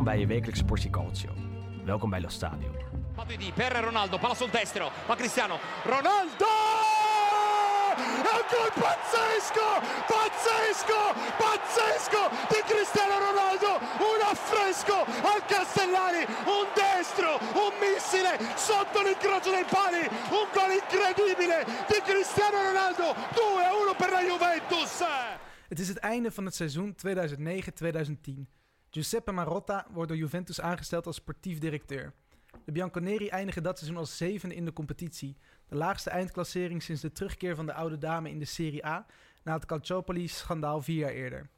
Welkom bij je wekelijkse portie calcio. Welkom bij Lo Stadio. Matuidi per Ronaldo, palla sul destro, va Cristiano, Ronaldo! È un gol pazzesco, pazzesco, pazzesco di Cristiano Ronaldo, un affresco al Castellani, un destro, un missile sotto l'incrocio dei pali, un gol incredibile di Cristiano Ronaldo, 2-1 per la Juventus! Het is het einde van het seizoen 2009-2010. Giuseppe Marotta wordt door Juventus aangesteld als sportief directeur. De Bianconeri eindigen dat seizoen als zevende in de competitie. De laagste eindklassering sinds de terugkeer van de oude dame in de Serie A... na het Calciopoli-schandaal vier jaar eerder.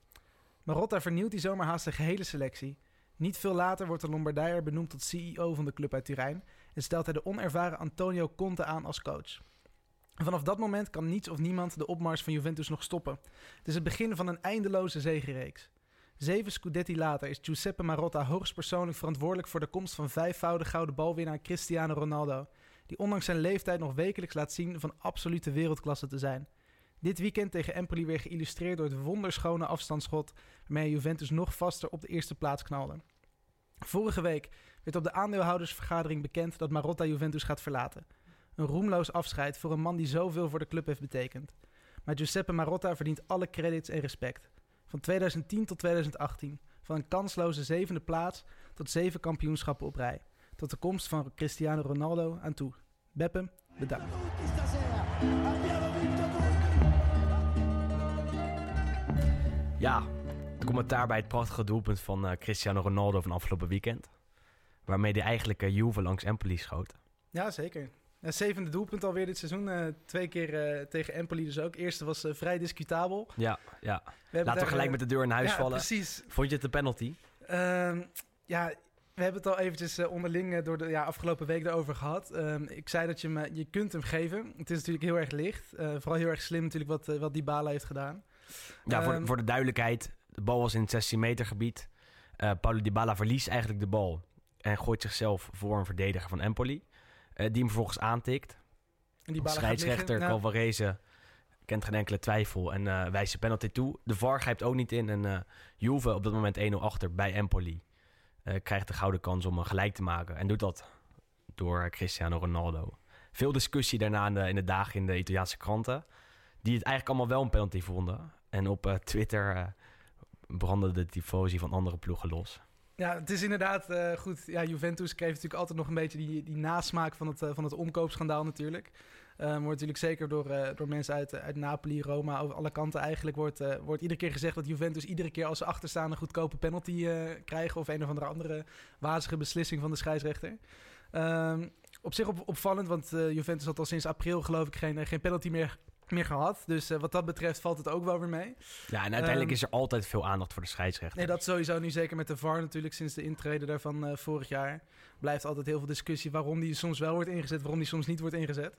Marotta vernieuwt die zomer haast de gehele selectie. Niet veel later wordt de Lombardijer benoemd tot CEO van de club uit Turijn... en stelt hij de onervaren Antonio Conte aan als coach. Vanaf dat moment kan niets of niemand de opmars van Juventus nog stoppen. Het is het begin van een eindeloze zegenreeks. Zeven scudetti later is Giuseppe Marotta hoogstpersoonlijk verantwoordelijk voor de komst van vijfvoudig gouden balwinnaar Cristiano Ronaldo, die ondanks zijn leeftijd nog wekelijks laat zien van absolute wereldklasse te zijn. Dit weekend tegen Empoli weer geïllustreerd door het wonderschone afstandsschot waarmee Juventus nog vaster op de eerste plaats knalde. Vorige week werd op de aandeelhoudersvergadering bekend dat Marotta Juventus gaat verlaten. Een roemloos afscheid voor een man die zoveel voor de club heeft betekend. Maar Giuseppe Marotta verdient alle credits en respect. Van 2010 tot 2018. Van een kansloze zevende plaats tot zeven kampioenschappen op rij. Tot de komst van Cristiano Ronaldo aan toe. Beppe, bedankt. Ja, het commentaar bij het prachtige doelpunt van eh, Cristiano Ronaldo van afgelopen weekend. Waarmee hij eigenlijk uh, Juve langs Empoli schoot. Ja, zeker. Ja, zevende doelpunt alweer dit seizoen. eh, twee keer eh, tegen Empoli dus ook. Eerste was eh, vrij discutabel. Ja, ja. We Laten we gelijk eh, met de deur in huis ja, vallen. precies. Vond je het een penalty? Ehm, ja, we hebben het al eventjes eh, onderling eh, door de ja, afgelopen week erover gehad. Ehm, ik zei dat je, me, je kunt hem geven. Het is natuurlijk heel erg licht. Eh, vooral heel erg slim natuurlijk wat, eh, wat heeft gedaan. Ja, voor, Ehm, voor de duidelijkheid. De bal was in het 16 meter gebied. Eh Paulo Dybala verliest eigenlijk de bal. En gooit zichzelf voor een verdediger van Empoli. Eh, die hem vervolgens aantikt. En gaat Scheidsrechter. Nou, Calvarese kent geen enkele twijfel en eh, wijst de penalty toe. De VAR grijpt ook niet in. En eh Juve op dat moment 1-0 achter bij Empoli. krijgt de gouden kans om gelijk te maken. En doet dat door Cristiano Ronaldo. Veel discussie daarna in de, in de dagen in de Italiaanse kranten. Die het eigenlijk allemaal wel een penalty vonden. En op Twitter brandde de tifosi van andere ploegen los. Ja, het is inderdaad eh, goed. Ja, Juventus kreeg natuurlijk altijd nog een beetje die, die nasmaak van het, eh, van het omkoopschandaal natuurlijk. Eh, wordt natuurlijk zeker door, eh, door mensen uit, uit Napoli, Roma, over alle kanten eigenlijk... Wordt, wordt iedere keer gezegd dat Juventus iedere keer als ze achterstaan... een goedkope penalty krijgen of een of andere andere wazige beslissing van de scheidsrechter. Ehm, op zich op, opvallend, want Juventus had al sinds april geloof ik geen, geen penalty meer, meer gehad. Dus eh, wat dat betreft valt het ook wel weer mee. Ja, en uiteindelijk Ehm, is er altijd veel aandacht voor de scheidsrechter. Nee, dat sowieso nu zeker met de VAR natuurlijk sinds de intrede daarvan eh, vorig jaar. Blijft altijd heel veel discussie waarom die soms wel wordt ingezet, waarom die soms niet wordt ingezet.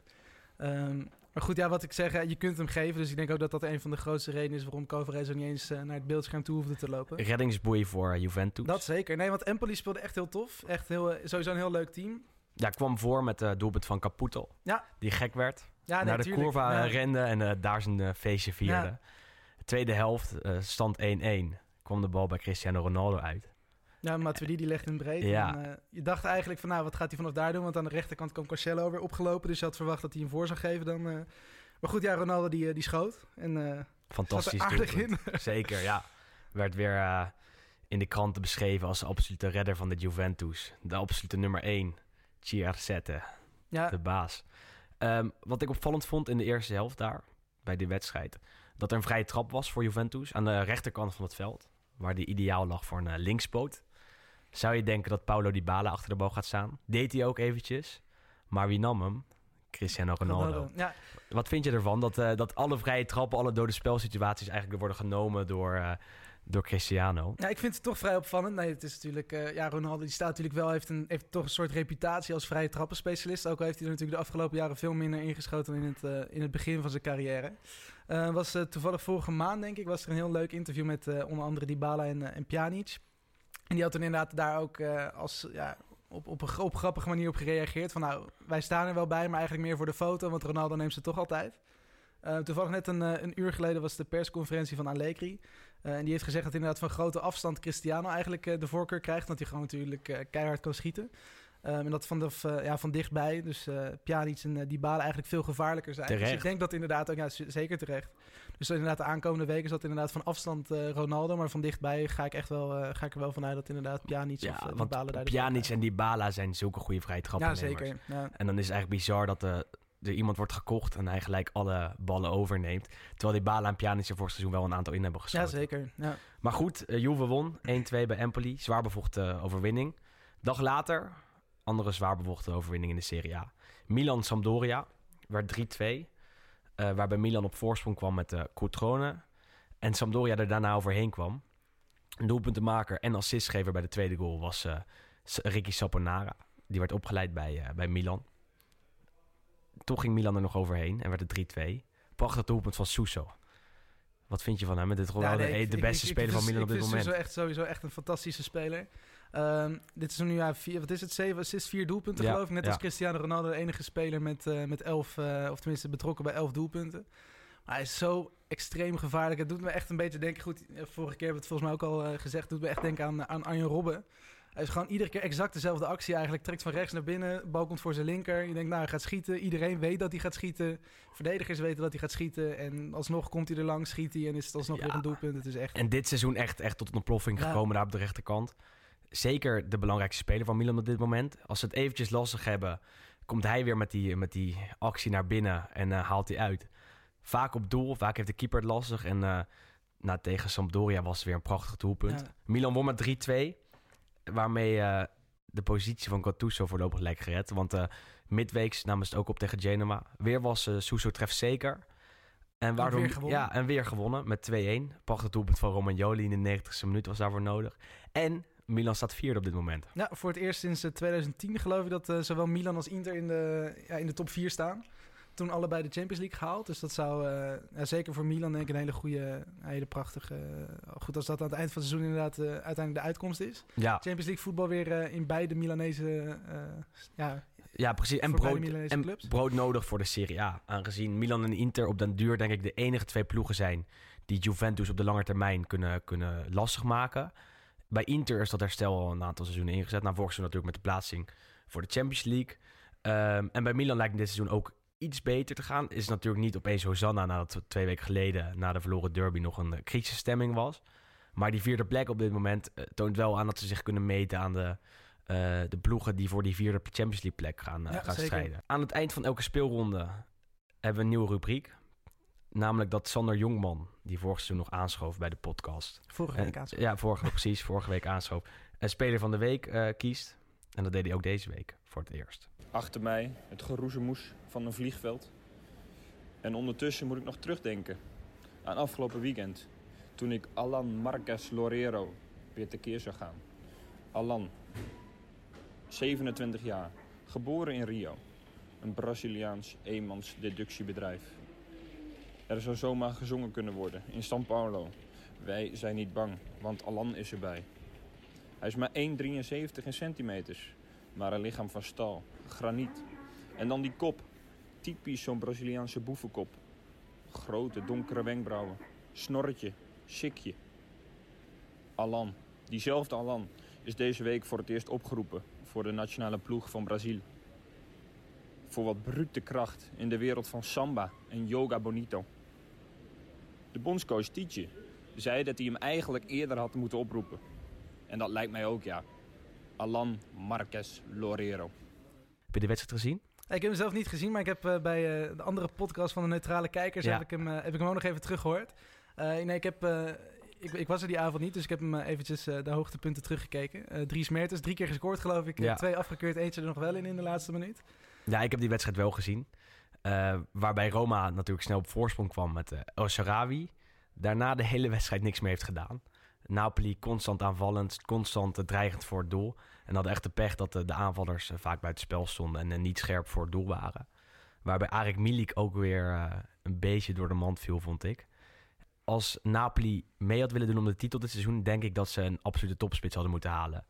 Ehm, maar goed, ja, wat ik zeg, je kunt hem geven. Dus ik denk ook dat dat een van de grootste redenen is waarom Covarez ook niet eens eh, naar het beeldscherm toe hoefde te lopen. Reddingsboei voor Juventus. Dat zeker. Nee, want Empoli speelde echt heel tof. Echt heel, sowieso een heel leuk team. Ja, kwam voor met het doelpunt van Caputo. Ja. Die gek werd. Ja, nee, naar de curva Ja. rende en eh, daar zijn eh, feestje vierde. Ja. Tweede helft, eh, stand 1-1. Kwam de bal bij Cristiano Ronaldo uit. Ja, Matuidi die legde hem breed. Ja. En, je dacht eigenlijk van, nou, wat gaat hij vanaf daar doen? Want aan de rechterkant kwam Cancelo weer opgelopen. Dus je had verwacht dat hij hem voor zou geven dan. Maar goed, ja, Ronaldo die, die schoot. En Fantastisch aardig in. Zeker, ja. Werd weer in de kranten beschreven als de absolute redder van de Juventus. De absolute nummer 1. Chiarzette, ja, de baas. Ehm, wat ik opvallend vond in de eerste helft daar, bij die wedstrijd... dat er een vrije trap was voor Juventus aan de rechterkant van het veld... waar die ideaal lag voor een eh, linkspoot. Zou je denken dat Paulo Dybala achter de bal gaat staan? Deed hij ook eventjes. Maar wie nam hem? Cristiano Ronaldo. Ja, Wat vind je ervan dat, eh, dat alle vrije trappen, alle dode spelsituaties eigenlijk worden genomen door, eh, door Cristiano? Ja, ik vind het toch vrij opvallend. Nee, het is natuurlijk... eh, ja, Ronaldo die staat natuurlijk wel... Heeft, een, heeft toch een soort reputatie als vrije trappenspecialist. Ook al heeft hij er natuurlijk de afgelopen jaren veel minder ingeschoten... in het, eh, in het begin van zijn carrière. Eh, was toevallig vorige maand, denk ik... was er een heel leuk interview met onder andere Dybala en, en Pjanic. En die had toen inderdaad daar ook als... Ja, op, op een op grappige manier op gereageerd. Van nou, wij staan er wel bij, maar eigenlijk meer voor de foto... want Ronaldo neemt ze toch altijd. Toevallig net een, een uur geleden was de persconferentie van Allegri. Eh, en die heeft gezegd dat inderdaad van grote afstand Cristiano eigenlijk eh, de voorkeur krijgt. Want hij gewoon natuurlijk eh, keihard kan schieten. Ehm, en dat van, de, ja, van dichtbij, dus Pjanic en eh, Dybala eigenlijk veel gevaarlijker zijn. Dus Terecht. ik denk dat inderdaad ook, ja, zeker terecht. Dus inderdaad de aankomende weken is dat inderdaad van afstand Ronaldo. Maar van dichtbij ga ik echt wel, ga ik er wel vanuit dat inderdaad Pjanic Ja, of want Dybala daar de Pjanic en Dybala zijn zulke goede krijgen. Ja, zeker. Ja. En dan is het eigenlijk bizar dat er, er iemand wordt gekocht en hij gelijk alle ballen overneemt. Terwijl Dybala en Pjanic er vorig seizoen wel een aantal in hebben geschoten. ja, zeker. Ja. Maar goed, eh, Juve won 1-2 bij Empoli. Zwaar bevochten overwinning. Dag later, andere zwaar bevochten overwinning in de Serie A. Milan-Sampdoria werd 3-2. eh, waarbij Milan op voorsprong kwam met de Cotrone. En Sampdoria er daarna overheen kwam. Een doelpuntenmaker en assistgever bij de tweede goal was eh, Ricky Saponara. Die werd opgeleid bij, eh, bij Milan. Toch ging Milan er nog overheen en werd het 3-2. Prachtig doelpunt van Suso. Wat vind je van hem? Dit is gewoon Ja, wel de, ik- beste ik- ik speler van Milan op dit moment. vind Suso echt sowieso echt een fantastische speler. Ehm, dit is nu ja, vier, wat is het, zeven assists, vier doelpunten Ja, geloof ik. Net ja. als Cristiano Ronaldo, de enige speler met, eh, met elf, eh, of tenminste betrokken bij elf doelpunten. Maar hij is zo extreem gevaarlijk. Het doet me echt een beetje denken, goed, eh, vorige keer hebben we het volgens mij ook al gezegd, doet me echt denken aan, aan Arjen Robben. Hij is gewoon iedere keer exact dezelfde actie eigenlijk. Trekt van rechts naar binnen, bal komt voor zijn linker. Je denkt, nou, hij gaat schieten. Iedereen weet dat hij gaat schieten. Verdedigers weten dat hij gaat schieten. En alsnog komt hij er langs, schiet hij en is het alsnog Ja. weer een doelpunt. Het is echt... En dit seizoen echt, echt tot een ontploffing Ja. gekomen daar op de rechterkant. Zeker de belangrijkste speler van Milan op dit moment. Als ze het eventjes lastig hebben, komt hij weer met die, met die actie naar binnen en eh, haalt hij uit. Vaak op doel, vaak heeft de keeper het lastig. En eh nou, tegen Sampdoria was het weer een prachtig doelpunt. Ja. Milan won met 3-2, waarmee eh, de positie van Gattuso voorlopig lijkt gered. Want eh midweeks namen ze het ook op tegen Genoa. Weer was eh Suso treft zeker. En, waardoor, weer gewonnen. Ja, en weer gewonnen met 2-1. Prachtig doelpunt van Romagnoli in de 90ste minuut was daarvoor nodig. En Milan staat vierde op dit moment. Ja, voor het eerst sinds eh, 2010 geloof ik dat zowel Milan als Inter in de, ja, in de top 4 staan. Toen allebei de Champions League gehaald. Dus dat zou eh, ja, zeker voor Milan denk ik een hele goede, hele prachtige... eh, goed als dat aan het eind van het seizoen inderdaad eh, uiteindelijk de uitkomst is. Ja, Champions League voetbal weer in beide Milanese... ja, ja precies. En brood, en clubs. brood nodig voor de Serie A. Aangezien Milan en Inter op den duur denk ik de enige twee ploegen zijn... die Juventus op de lange termijn kunnen, kunnen lastig maken. Bij Inter is dat herstel al een aantal seizoenen ingezet. Nou, vorig seizoen natuurlijk met de plaatsing voor de Champions League. Ehm, en bij Milan lijkt dit seizoen ook iets beter te gaan. Is natuurlijk niet opeens Hosanna nadat twee weken geleden... na de verloren derby nog een eh, crisisstemming was. Maar die vierde plek op dit moment eh, toont wel aan dat ze zich kunnen meten aan de, eh, de ploegen die voor die vierde Champions League plek gaan, eh, Ja, gaan strijden. Aan het eind van elke speelronde hebben we een nieuwe rubriek. Namelijk dat Sander Jongman, die vorig seizoen nog aanschoof bij de podcast. vorige En- week aan. ja, vorige, precies, vorige week aanschoof. Een speler van de week eh, kiest. En dat deed hij ook deze week voor het eerst. Achter mij het geroezemoes van een vliegveld. En ondertussen moet ik nog terugdenken aan afgelopen weekend. Toen ik Alan Marquez Lorero weer tekeer zou gaan. Alan, 27 jaar, geboren in Rio. Een Braziliaans eenmans deductiebedrijf. Er zou zomaar gezongen kunnen worden in São Paulo. Wij zijn niet bang, want Alan is erbij. Hij is maar 1,73 in centimeters, maar een lichaam van staal, graniet. En dan die kop, typisch zo'n Braziliaanse boevenkop. Grote donkere wenkbrauwen, snorretje, sikje. Alan, diezelfde Alan, is deze week voor het eerst opgeroepen voor de nationale ploeg van Brazil. Voor wat brute kracht in de wereld van samba en yoga bonito. De bondscoach Tietje zei dat hij hem eigenlijk eerder had moeten oproepen. En dat lijkt mij ook, ja. Alan Marquez Lorero. Heb je de wedstrijd gezien? Ik heb hem zelf niet gezien, maar ik heb eh, bij eh, de andere podcast van de Neutrale Kijkers Ja. heb, ik hem, eh, heb ik hem ook nog even teruggehoord. Eh, nee, ik, heb, ik, ik was er die avond niet, dus ik heb hem eventjes de hoogtepunten teruggekeken. Drie Mertens, drie keer gescoord geloof ik. Ja. Twee afgekeurd, eentje er nog wel in in de laatste minuut. Ja, ik heb die wedstrijd wel gezien. Waarbij Roma natuurlijk snel op voorsprong kwam met El Sharawi. Daarna de hele wedstrijd niks meer heeft gedaan. Napoli constant aanvallend, constant dreigend voor het doel. En hadden echt de pech dat de, de aanvallers eh, vaak buiten spel stonden en eh, niet scherp voor het doel waren. Waarbij Arik Milik ook weer eh, een beetje door de mand viel, vond ik. Als Napoli mee had willen doen om de titel dit seizoen, denk ik dat ze een absolute topspits hadden moeten halen.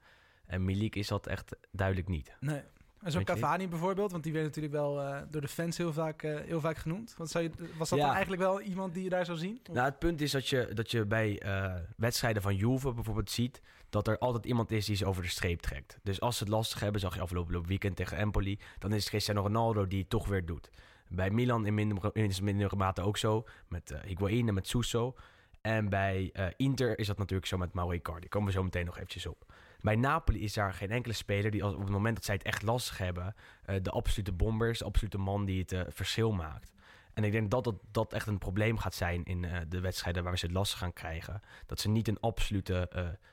En Milik is dat echt duidelijk niet. Nee. En zo'n je. Cavani bijvoorbeeld, want die werd natuurlijk wel eh, door de fans heel vaak, eh, heel vaak genoemd. Want zou je, was dat Ja. dan eigenlijk wel iemand die je daar zou zien? Of- Nou, het punt is dat je, dat je bij eh, wedstrijden van Juve bijvoorbeeld ziet... dat er altijd iemand is die ze over de streep trekt. Dus als ze het lastig hebben, zag je afgelopen weekend tegen Empoli... dan is het Cristiano Ronaldo die het toch weer doet. Bij Milan in minder, in mindere mate ook zo, met eh Higuain en met Suso. En bij Inter is dat natuurlijk zo met Mauro Icardi. Daar komen we zo meteen nog eventjes op. Bij Napoli is daar geen enkele speler die op het moment dat zij het echt lastig hebben... eh, de absolute bomber is, de absolute man die het eh, verschil maakt. En ik denk dat dat, dat echt een probleem gaat zijn in eh, de wedstrijden waar we ze het lastig gaan krijgen. Dat ze niet een absolute,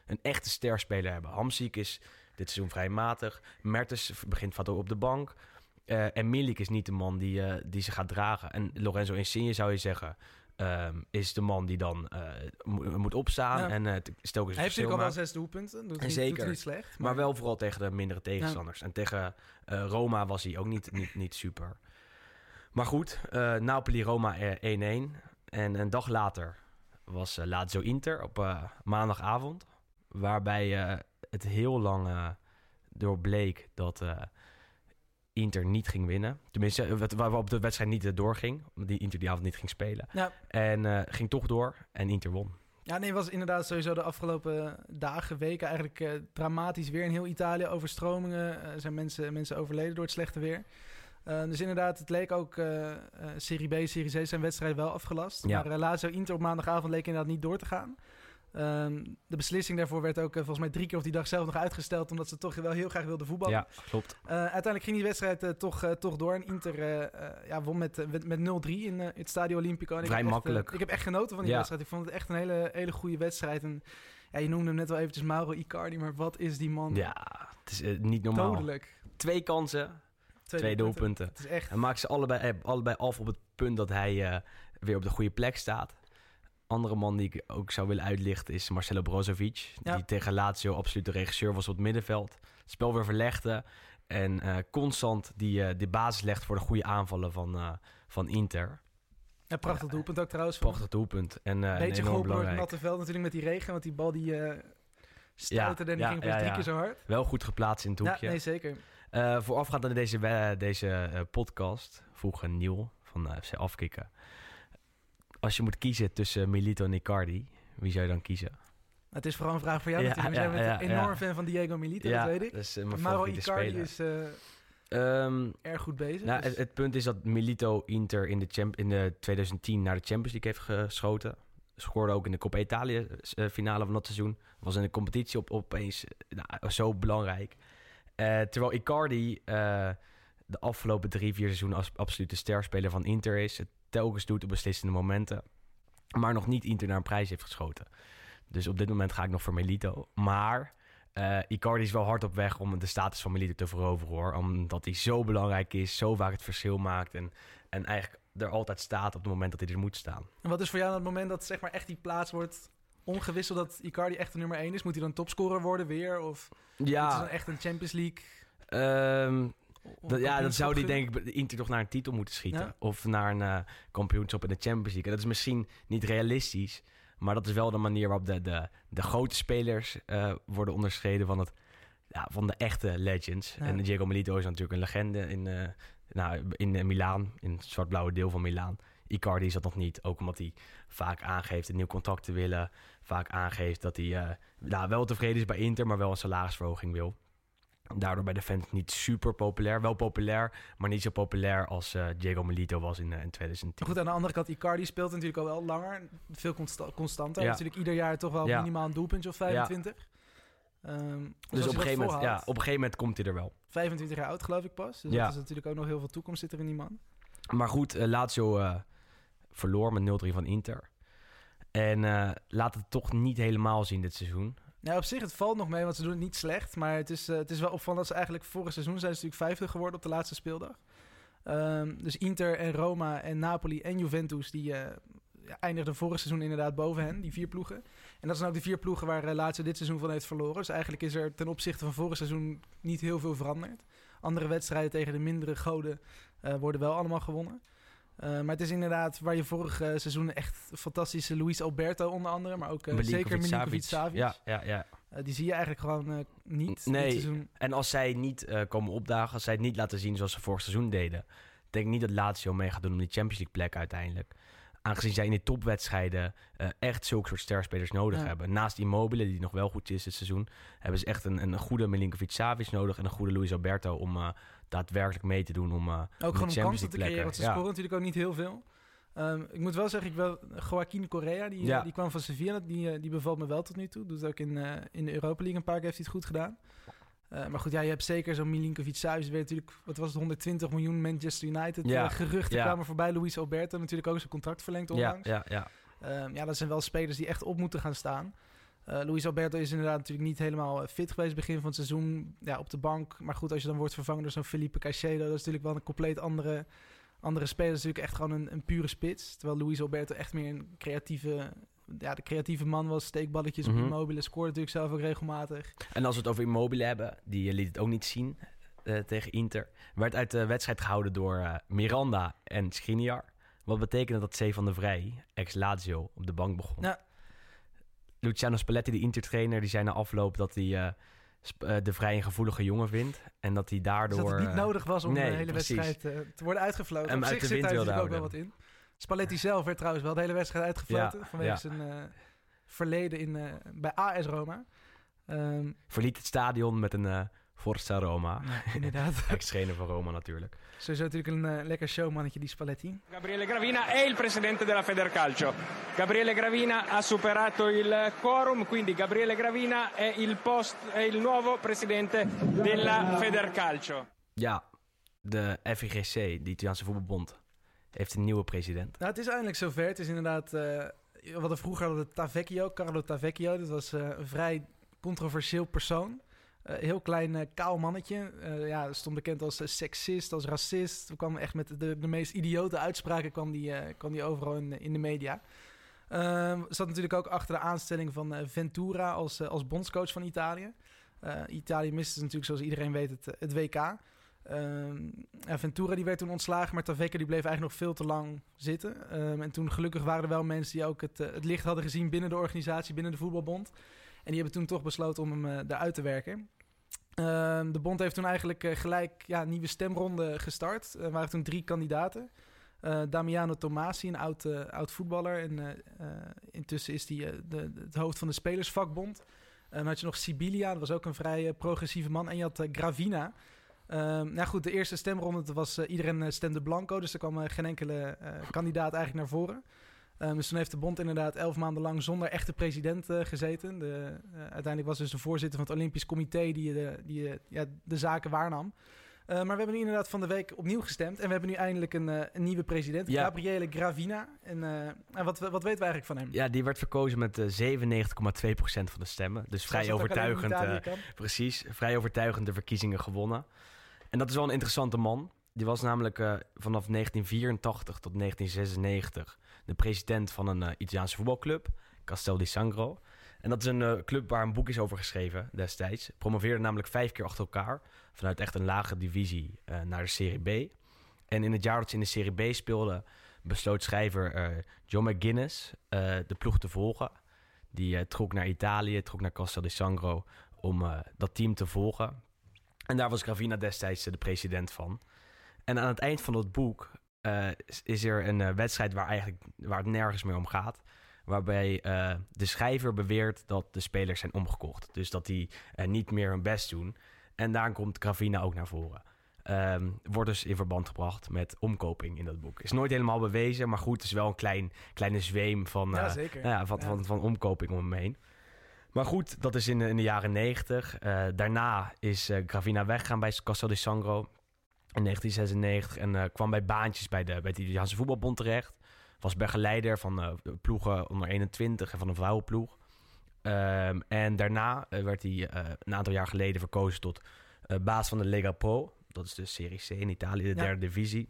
een echte sterspeler hebben. Hamziek is dit seizoen vrij matig. Mertens begint ook op de bank. En Milik is niet de man die, die ze gaat dragen. En Lorenzo Insigne zou je zeggen... ehm, is de man die dan eh, mo- moet opstaan Ja. en uh, stelkens Hij heeft natuurlijk al wel zes doelpunten. Doet En niet, zeker. Doet niet slecht. Maar wel vooral tegen de mindere tegenstanders. En tegen eh, Roma was hij ook niet, niet, niet super. Maar goed, eh, Napoli-Roma eh, 1-1. En een dag later was eh, Lazio Inter op eh, maandagavond. Waarbij eh, het heel lang eh, door bleek dat eh, Inter niet ging winnen. Tenminste, eh, wat- waar op de wedstrijd niet doorging. Omdat die Inter die avond niet ging spelen. Ja. En eh, ging toch door en Inter won. Ja, nee, was inderdaad sowieso de afgelopen dagen, weken eigenlijk eh, dramatisch weer in heel Italië. Overstromingen, er zijn mensen, mensen overleden door het slechte weer. Dus inderdaad, het leek ook Serie B, Serie C zijn wedstrijd wel afgelast. Ja. Maar Lazio Inter op maandagavond leek inderdaad niet door te gaan. Ehm, de beslissing daarvoor werd ook eh, volgens mij drie keer op die dag zelf nog uitgesteld, omdat ze toch wel heel graag wilden voetballen. Ja, klopt. Uh, uiteindelijk ging die wedstrijd uh, toch, uh, toch door. En Inter uh, ja, won met, met 0-3 in het Stadio Olimpico. En Vrij ik heb makkelijk. Echt, ik heb echt genoten van die Ja. wedstrijd. Ik vond het echt een hele, hele goede wedstrijd. En ja, je noemde hem net wel eventjes Mauro Icardi. Maar wat is die man Ja, het is eh, niet normaal. dodelijk. Twee kansen, twee, doelpunten. Het is echt... En maakt ze allebei, eh, allebei af op het punt dat hij eh, weer op de goede plek staat. Andere man die ik ook zou willen uitlichten is Marcelo Brozovic. Ja. Die tegen Lazio absoluut de regisseur was op het middenveld. Het spel weer verlegde. En eh, constant die, eh, de basis legt voor de goede aanvallen van, eh, van Inter. Ja, prachtig Ja. doelpunt ook trouwens. Prachtig doelpunt. En Een beetje enorm geholpen door het natte veld natuurlijk met die regen. Want die bal die uh, stuiterde en die ja, ging pas ja, drie ja. keer zo hard. Wel goed geplaatst in het Ja, hoekje. nee, zeker. Voorafgaand aan deze, deze podcast vroeg een Niel van FC Afkikken. Als je moet kiezen tussen Milito en Icardi, wie zou je dan kiezen? Het is vooral een vraag voor jou Ja, natuurlijk. We zijn ja, met ja, een enorm fan van Diego Milito, dat weet ik. eh, Mauro favoriete Icardi speler. is eh, Ehm, erg goed bezig. nou, dus- het, het punt is dat Milito Inter in de, champ in de 2010 naar de Champions League heeft geschoten. Scoorde ook in de Coppa Italia eh, finale van dat seizoen. Was in de competitie op, opeens nou, zo belangrijk. Terwijl Icardi de afgelopen drie, vier seizoenen als absolute sterspeler van Inter is. Het telkens doet op beslissende momenten. Maar nog niet Inter naar een prijs heeft geschoten. Dus op dit moment ga ik nog voor Melito. Maar eh, Icardi is wel hard op weg om de status van Melito te veroveren hoor. Omdat hij zo belangrijk is, zo vaak het verschil maakt. En, en eigenlijk er altijd staat op het moment dat hij er moet staan. En wat is voor jou het moment dat zeg maar echt die plaats wordt omgewisseld dat Icardi echt de nummer 1 is? Moet hij dan topscorer worden weer? Of is het dan echt een Champions League? Ehm, dat, ja, dan zou die denk ik Inter toch naar een titel moeten schieten. Ja. Of naar een eh, kampioenschap in de Champions League. En dat is misschien niet realistisch. Maar dat is wel de manier waarop de, de, de grote spelers eh, worden onderscheiden van, het, ja, van de echte legends. Ja. En Diego Milito is natuurlijk een legende in, eh nou, in Milaan. In het zwart-blauwe deel van Milaan. Icardi is dat nog niet. Ook omdat hij vaak aangeeft een nieuw contract te willen. Vaak aangeeft dat hij nou, wel tevreden is bij Inter, maar wel een salarisverhoging wil. Daardoor bij de fans niet super populair. Wel populair, maar niet zo populair als eh, Diego Milito was in, eh, in 2010. Goed, aan de andere kant, Icardi speelt natuurlijk al wel langer. Veel consta constanter. Ja. Natuurlijk ieder jaar toch wel Ja. minimaal een doelpuntje of 25. Ehm, dus op een, gegeven moment, ja, op een gegeven moment komt hij er wel. 25 jaar oud geloof ik pas. Dus dat is natuurlijk ook nog heel veel toekomst zit er in die man. Maar goed, eh, Lazio verloor met 0-3 van Inter. En laat het toch niet helemaal zien dit seizoen. Ja, op zich, het valt nog mee, want ze doen het niet slecht. Maar het is, eh, het is wel opvallend dat ze eigenlijk vorig seizoen zijn ze natuurlijk vijfde geworden op de laatste speeldag. Ehm, dus Inter en Roma en Napoli en Juventus, die eh, ja, eindigden vorig seizoen inderdaad boven hen, die vier ploegen. En dat zijn ook de vier ploegen waar uh, Lazio dit seizoen van heeft verloren. Dus eigenlijk is er ten opzichte van vorig seizoen niet heel veel veranderd. Andere wedstrijden tegen de mindere goden eh, worden wel allemaal gewonnen. Uh, maar het is inderdaad waar je vorig uh, seizoen echt fantastische Luis Alberto onder andere, maar ook uh, zeker Milinkovic Savic. Ja, ja, ja. Eh, die zie je eigenlijk gewoon eh, niet Nee. dit seizoen. En als zij niet eh, komen opdagen, als zij het niet laten zien zoals ze vorig seizoen deden, denk ik niet dat Lazio mee gaat doen om die Champions League plek uiteindelijk. Aangezien zij in de topwedstrijden eh, echt zulke soort sterspelers nodig Ja. hebben. Naast Immobile, die nog wel goed is dit seizoen, hebben ze echt een, een goede Milinkovic-Savic nodig en een goede Luis Alberto om eh, daadwerkelijk mee te doen om eh, Ook gewoon om kansen te creëren, want ze scoren natuurlijk ook niet heel veel. Ehm, ik moet wel zeggen, ik wel, Joaquin Correa, die, Ja. eh, die kwam van Sevilla, die, eh, die bevalt me wel tot nu toe. Doet ook in, in de Europa League een paar keer heeft hij het goed gedaan. Maar goed, ja, je hebt zeker zo'n Milinkovic Savic. Weet natuurlijk, wat was het, 120 miljoen Manchester United. Ja. geruchten Ja. kwamen voorbij. Luis Alberto natuurlijk ook zijn contract verlengd Ja, onlangs. ja, ja. Ehm, ja, dat zijn wel spelers die echt op moeten gaan staan. Eh Luis Alberto is inderdaad natuurlijk niet helemaal eh, fit geweest begin van het seizoen. Ja, op de bank. Maar goed, als je dan wordt vervangen door zo'n Felipe Caicedo... dat is natuurlijk wel een compleet andere, andere speler. Dat is natuurlijk echt gewoon een, een pure spits. Terwijl Luis Alberto echt meer een creatieve... Ja, de creatieve man was. Steekballetjes op Immobile. Scoort natuurlijk zelf ook regelmatig. En als we het over Immobile hebben, die eh, liet het ook niet zien tegen Inter. Werd uit de wedstrijd gehouden door Miranda en Skriniar. Wat betekende dat C van de Vrij, ex-Lazio, op de bank begon. Luciano Spalletti, de Inter-trainer, die zei na afloop dat hij eh, eh, de Vrij een gevoelige jongen vindt. En dat hij daardoor... Dus dat het niet eh, nodig was om nee, de hele precies. wedstrijd te worden uitgefloten. Op uit zich de zit wind wilde natuurlijk ook wel wat in. Spalletti zelf werd trouwens wel de hele wedstrijd uitgefloten. Ja, vanwege ja. zijn verleden in, bij AS Roma. Ehm, Verliet het stadion met een Forza Roma. ja, inderdaad. Ex-trainer van Roma natuurlijk. Sowieso natuurlijk een eh, lekker showmannetje, die Spalletti. Gabriele Gravina è il presidente della Federcalcio. Gabriele Gravina ha superato il quorum, quindi Gabriele Gravina è il, post, è il nuovo presidente della Federcalcio. Ja, de FIGC, de Italiaanse voetbalbond, heeft een nieuwe president. Nou, het is eindelijk zover. Het is inderdaad... eh we hadden vroeger hadden we Tavecchio, Carlo Tavecchio. Dat was eh, een vrij controversieel persoon. Eh, heel klein, eh, kaal mannetje. Eh, ja, stond bekend als seksist, als racist. We kwam echt met de, de meest idiote uitspraken kwam die, kwam die overal in, de media. Ehm zat natuurlijk ook achter de aanstelling van Ventura als, als bondscoach van Italië. Italië miste natuurlijk, zoals iedereen weet, het, het WK. Ehm, Ventura die werd toen ontslagen, maar Tavecchio die bleef eigenlijk nog veel te lang zitten. Ehm, en toen gelukkig waren er wel mensen die ook het, het licht hadden gezien binnen de organisatie, binnen de voetbalbond. En die hebben toen toch besloten om hem eh eruit te werken. Ehm, de bond heeft toen eigenlijk eh, gelijk ja, een nieuwe stemronde gestart. Er waren toen drie kandidaten. Eh, Damiano Tomasi, een oud, oud voetballer. En intussen is hij het hoofd van de Spelersvakbond. Dan had je nog Sibilia, dat was ook een vrij progressieve man. En je had Gravina. Ehm, nou goed, de eerste stemronde was iedereen stemde blanco. Dus er kwam geen enkele kandidaat eigenlijk naar voren. Ehm, dus toen heeft de bond inderdaad elf maanden lang zonder echte president eh, gezeten. De, eh, uiteindelijk was dus de voorzitter van het Olympisch Comité die, de, die eh, ja, de zaken waarnam. Maar we hebben nu inderdaad van de week opnieuw gestemd. En we hebben nu eindelijk een, een nieuwe president, Ja. Gabriele Gravina. En, wat, wat weten we eigenlijk van hem? Ja, die werd verkozen met eh, 97,2% van de stemmen. Dus vrij Zoals overtuigend. Precies, vrij overtuigend de verkiezingen gewonnen. En dat is wel een interessante man. Die was namelijk vanaf 1984 tot 1996 de president van een eh, Italiaanse voetbalclub, Castel di Sangro. En dat is een eh, club waar een boek is over geschreven destijds. Promoveerde namelijk vijf keer achter elkaar vanuit echt een lage divisie eh, naar de Serie B. En in het jaar dat ze in de Serie B speelden, besloot schrijver John McGuinness de ploeg te volgen. Die trok naar Italië, trok naar Castel di Sangro om dat team te volgen. En daar was Gravina destijds de president van. En aan het eind van dat boek eh, is- er een eh, wedstrijd waar, eigenlijk, waar het nergens meer om gaat. Waarbij eh, de schrijver beweert dat de spelers zijn omgekocht. Dus dat die niet meer hun best doen. En daar komt Gravina ook naar voren. Ehm, wordt dus in verband gebracht met omkoping in dat boek. Is nooit helemaal bewezen, maar goed, het is wel een klein, kleine zweem van, Ja, zeker. ja, van, Ja. Van, van omkoping om hem heen. Maar goed, dat is in de, in de jaren 90. Eh, daarna is Gravina weggegaan bij Castel di Sangro in 1996 en eh, kwam bij baantjes bij de, bij de Italiaanse voetbalbond terecht. Was begeleider van eh, ploegen onder 21 en van een vrouwenploeg. Ehm, en daarna eh, werd hij een aantal jaar geleden verkozen tot baas van de Lega Pro. Dat is de Serie C in Italië, de Ja. derde divisie.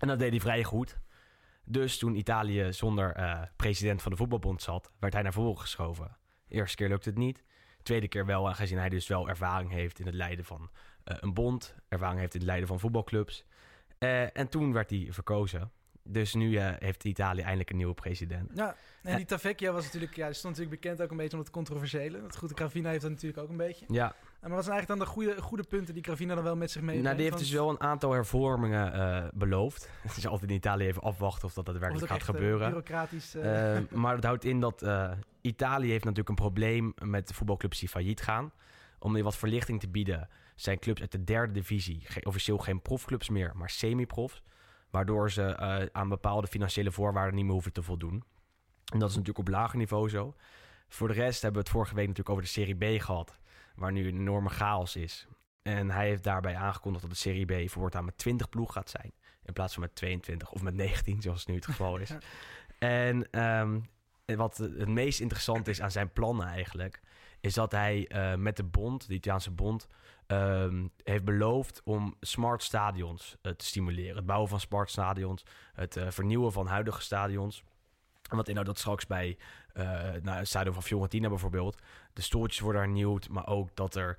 En dat deed hij vrij goed. Dus toen Italië zonder president van de voetbalbond zat, werd hij naar voren geschoven. De eerste keer lukte het niet. Tweede keer wel, aangezien hij dus wel ervaring heeft in het leiden van een bond. Ervaring heeft in het leiden van voetbalclubs. Eh, en toen werd hij verkozen dus nu eh, heeft Italië eindelijk een nieuwe president. Ja, en die Tavecchia was natuurlijk, ja, die stond natuurlijk bekend ook een beetje om het controversiële. Het goede Gravina heeft dat natuurlijk ook een beetje. Ja, Maar wat zijn eigenlijk dan de goede, goede punten die Gravina dan wel met zich meebrengt? nou, die heeft dus wel een aantal hervormingen eh, beloofd. Het is altijd in Italië even afwachten of dat daadwerkelijk gaat echt, eh, gebeuren. bureaucratisch... eh, Eh, maar het houdt in dat eh, Italië heeft natuurlijk een probleem met de voetbalclubs die failliet gaan. Om je wat verlichting te bieden zijn clubs uit de derde divisie officieel geen profclubs meer, maar semi-profs. Waardoor ze eh, aan bepaalde financiële voorwaarden niet meer hoeven te voldoen. En dat is natuurlijk op lager niveau zo. Voor de rest hebben we het vorige week natuurlijk over de Serie B gehad. Waar nu een enorme chaos is. En hij heeft daarbij aangekondigd dat de Serie B voortaan met 20 ploeg gaat zijn. In plaats van met 22 of met 19, zoals nu het geval is. Ja. En ehm, wat het meest interessant is aan zijn plannen eigenlijk... is dat hij eh, met de bond, de Italiaanse bond... ehm, heeft beloofd om smart stadions eh, te stimuleren. Het bouwen van smart stadions, het eh, vernieuwen van huidige stadions. Inhoudt dat straks bij eh nou, het stadion van Fiorentina bijvoorbeeld... de stoeltjes worden hernieuwd, maar ook dat er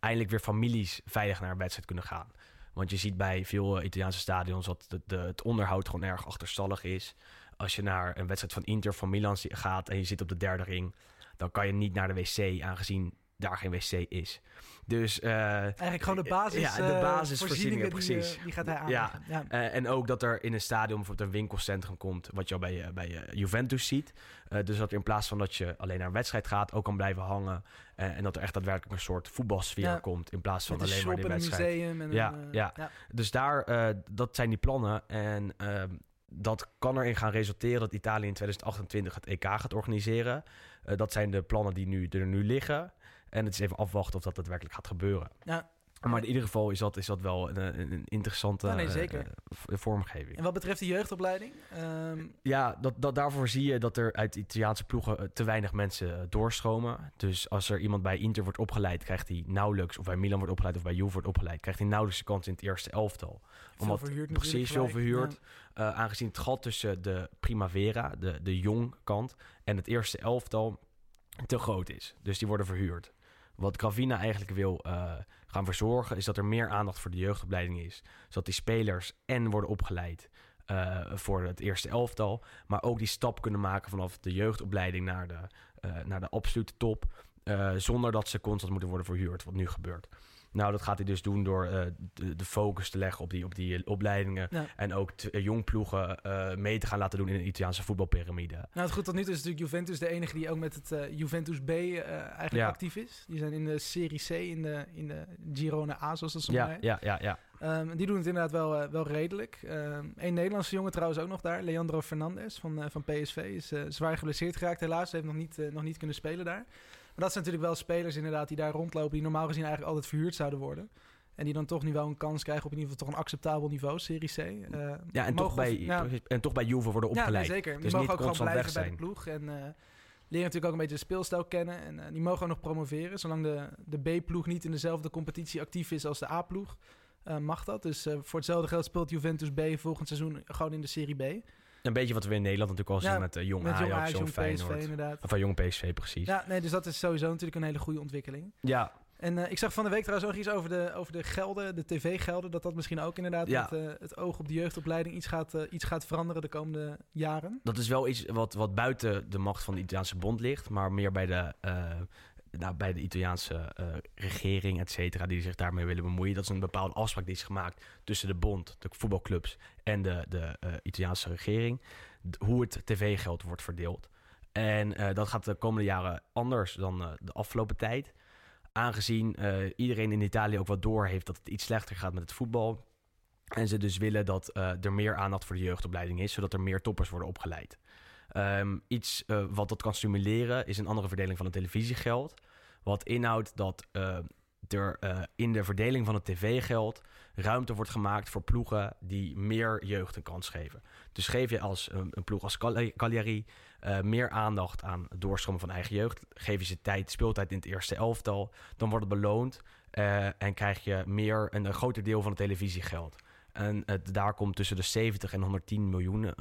eindelijk weer families veilig naar een wedstrijd kunnen gaan. Want je ziet bij veel Italiaanse stadions dat het onderhoud gewoon erg achterstallig is. Als je naar een wedstrijd van Inter van Milan gaat en je zit op de derde ring, dan kan je niet naar de wc, aangezien daar geen wc is. Dus eh, Eigenlijk gewoon de basis, ja, de eh, basisvoorzieningen, voorzieningen precies. Die, eh, die gaat hij aan. Ja. Ja. eh, en ook dat er in een stadion bijvoorbeeld een winkelcentrum komt, wat je al bij, eh, bij eh, Juventus ziet. Eh, dus dat in plaats van dat je alleen naar een wedstrijd gaat, ook kan blijven hangen. Eh, en dat er echt daadwerkelijk een soort voetbalsfeer Ja. komt, in plaats van alleen maar die een wedstrijd. museum. En Ja, een, eh, ja. Dus daar, eh, dat zijn die plannen. En ehm, dat kan erin gaan resulteren dat Italië in 2028 het EK gaat organiseren. Eh, dat zijn de plannen die nu, er nu liggen. En het is even afwachten of dat daadwerkelijk gaat gebeuren. Ja. Maar in ieder geval is dat, is dat wel een, een, een interessante Ja, nee, eh, zeker. eh, v- vormgeving. En wat betreft de jeugdopleiding, ehm, Ja, dat, dat, daarvoor zie je dat er uit Italiaanse ploegen eh, te weinig mensen eh, doorstromen. Dus als er iemand bij Inter wordt opgeleid, krijgt hij nauwelijks, of bij Milan wordt opgeleid of bij Juve wordt opgeleid, krijgt hij nauwelijks de kans in het eerste elftal. Omdat verhuurd precies veel gelijk. verhuurd. Eh, aangezien het gat tussen de Primavera, de, de jong kant, en het eerste elftal te groot is. Dus die worden verhuurd. Wat Gravina eigenlijk wil eh, gaan verzorgen, is dat er meer aandacht voor de jeugdopleiding is. Zodat die spelers en worden opgeleid eh, voor het eerste elftal, maar ook die stap kunnen maken vanaf de jeugdopleiding naar de, eh, naar de absolute top. zonder dat ze constant moeten worden verhuurd, wat nu gebeurt. Nou, dat gaat hij dus doen door eh, de, de focus te leggen op die, op die eh, opleidingen. Ja. En ook t- eh, jong ploegen mee te gaan laten doen in de Italiaanse voetbalpyramide. Nou, het goed tot nu toe is natuurlijk Juventus de enige die ook met het Juventus B eigenlijk Ja. actief is. Die zijn in de Serie C, in de, in de Girone A, zoals dat zo Ja, ja, ja, ja. Ehm, die doen het inderdaad wel, wel redelijk. Eén Nederlandse jongen trouwens ook nog daar, Leandro Fernandes van, van PSV, is zwaar geblesseerd geraakt helaas. Heeft nog niet, nog niet kunnen spelen daar. Maar dat zijn natuurlijk wel spelers inderdaad die daar rondlopen, die normaal gezien eigenlijk altijd verhuurd zouden worden. En die dan toch nu wel een kans krijgen op in ieder geval toch een acceptabel niveau, Serie C. Eh, ja en, mogen toch of- bij, ja, en toch bij Juve worden ja, opgeleid. nee, zeker. Die Dus mogen niet ook gewoon blijven bij de ploeg. En eh, leren natuurlijk ook een beetje de speelstijl kennen. En eh, die mogen ook nog promoveren. Zolang de, de B-ploeg niet in dezelfde competitie actief is als de A-ploeg, mag dat. Dus voor hetzelfde geld speelt Juventus B volgend seizoen gewoon in de Serie B. Een beetje wat we in Nederland natuurlijk al zien met uh, jong Met Ajax, Ajax, jong PSV Feyenoord. inderdaad. Of van jong PSV, precies. Ja, nee, dus dat is sowieso natuurlijk een hele goede ontwikkeling. Ja, En eh, ik zag van de week trouwens ook iets over de, over de gelden, de tv-gelden. Dat dat misschien ook inderdaad Ja. met eh, het oog op de jeugdopleiding iets gaat, eh, iets gaat veranderen de komende jaren. dat is wel iets wat, wat buiten de macht van de Italiaanse bond ligt, maar meer bij de, eh, nou, bij de Italiaanse eh, regering, et cetera, die zich daarmee willen bemoeien. Dat is een bepaalde afspraak die is gemaakt tussen de bond, de voetbalclubs en de, de eh, Italiaanse regering. Hoe het tv-geld wordt verdeeld. En eh, dat gaat de komende jaren anders dan de afgelopen tijd. Aangezien iedereen in Italië ook wat door heeft dat het iets slechter gaat met het voetbal. En ze dus willen dat er meer aandacht voor de jeugdopleiding is, zodat er meer toppers worden opgeleid. Ehm, iets eh, wat dat kan stimuleren is een andere verdeling van het televisiegeld. Wat inhoudt dat eh, er eh, in de verdeling van het tv-geld ruimte wordt gemaakt voor ploegen die meer jeugd een kans geven. Dus geef je als een, ploeg als Cagliari meer aandacht aan het doorstromen van eigen jeugd. Geef je ze tijd, speeltijd in het eerste elftal. Dan wordt het beloond en krijg je meer, een, een groter deel van het televisiegeld. En het, daar komt tussen de 70 en 110 miljoen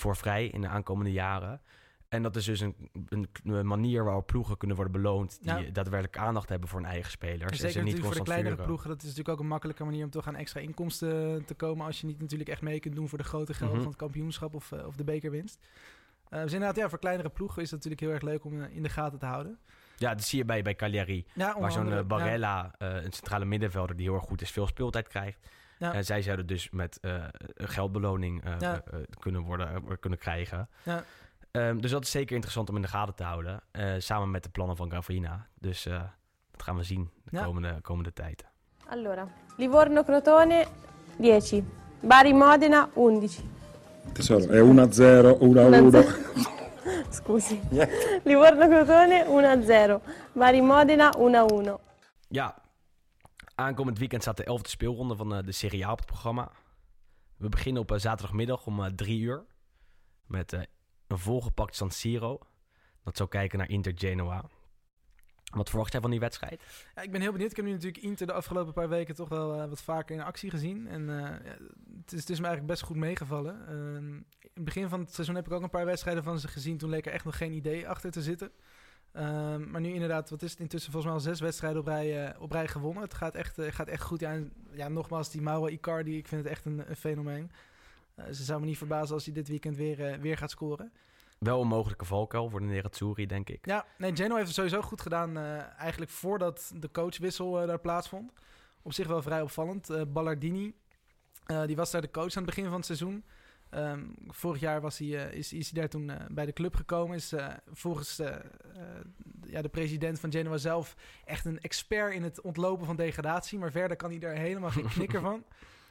voor vrij in de aankomende jaren. En dat is dus een, een, een manier waarop ploegen kunnen worden beloond die Ja. daadwerkelijk aandacht hebben voor hun eigen spelers. En En zeker ze niet voor de kleinere vuren. ploegen. Dat is natuurlijk ook een makkelijke manier om toch aan extra inkomsten te komen. Als je niet natuurlijk echt mee kunt doen voor de grote gelden Mhm. van het kampioenschap of, eh, of de bekerwinst. Eh dus inderdaad, ja, voor kleinere ploegen is het natuurlijk heel erg leuk om eh, in de gaten te houden. Ja, dat zie je bij, bij Cagliari. Ja, Waar zo'n Barella, een centrale middenvelder die heel erg goed is, veel speeltijd krijgt. Ja. En zij zouden dus met eh, een geldbeloning eh, Ja. eh, kunnen, worden, eh, kunnen krijgen. Ja. Ehm, dus dat is zeker interessant om in de gaten te houden. eh, samen met de plannen van Gravina. Dus eh, dat gaan we zien de Ja. komende, komende tijd. Allora, Livorno-Crotone 10, Bari-Modena 11. Tesoro, è 1-0, 1-1. Scusi. Livorno-Crotone 1-0, Bari-Modena 1-1. Ja, aankomend weekend staat de elfde speelronde van eh, de Serie A op het programma. We beginnen op eh, zaterdagmiddag om eh, drie uur. Met een volgepakt San Siro. Dat zou kijken naar Inter Genoa. Wat verwacht jij van die wedstrijd? Ja, ik ben heel benieuwd. Ik heb nu natuurlijk Inter de afgelopen paar weken toch wel wat vaker in actie gezien. En ja, het, is, het is me eigenlijk best goed meegevallen. Ehm, in het begin van het seizoen heb ik ook een paar wedstrijden van ze gezien. Toen leek er echt nog geen idee achter te zitten. Ehm, maar nu inderdaad, wat is het intussen volgens mij al zes wedstrijden op rij, eh, op rij gewonnen. Het gaat echt, eh, gaat echt goed. Ja, en, ja, nogmaals, die Mauro Icardi, ik vind het echt een, een fenomeen. Eh, ze zou me niet verbazen als hij dit weekend weer, weer gaat scoren. Wel een mogelijke valkuil voor de Nerazzurri, denk ik. Ja, nee, Genoa heeft het sowieso goed gedaan. eigenlijk voordat de coachwissel daar plaatsvond. Op zich wel vrij opvallend. Ballardini, die was daar de coach aan het begin van het seizoen. Ehm, vorig jaar was hij, eh, is, is hij daar toen eh, bij de club gekomen. Is eh, volgens ja, de president van Genoa zelf echt een expert in het ontlopen van degradatie. Maar verder kan hij daar helemaal geen knikker van.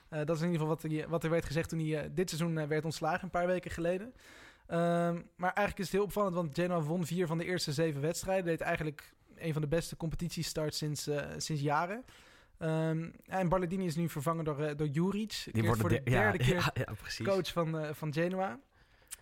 Dat is in ieder geval wat, hij- wat er werd gezegd toen hij dit seizoen werd ontslagen, een paar weken geleden. Ehm, maar eigenlijk is het heel opvallend, want Genoa won vier van de eerste zeven wedstrijden. Deed eigenlijk een van de beste competitiestarts sinds, sinds jaren. Ehm, en Ballardini is nu vervangen door, eh, door Juric. Die wordt voor de de- ja, derde keer ja, ja, precies. coach van, eh, van Genoa.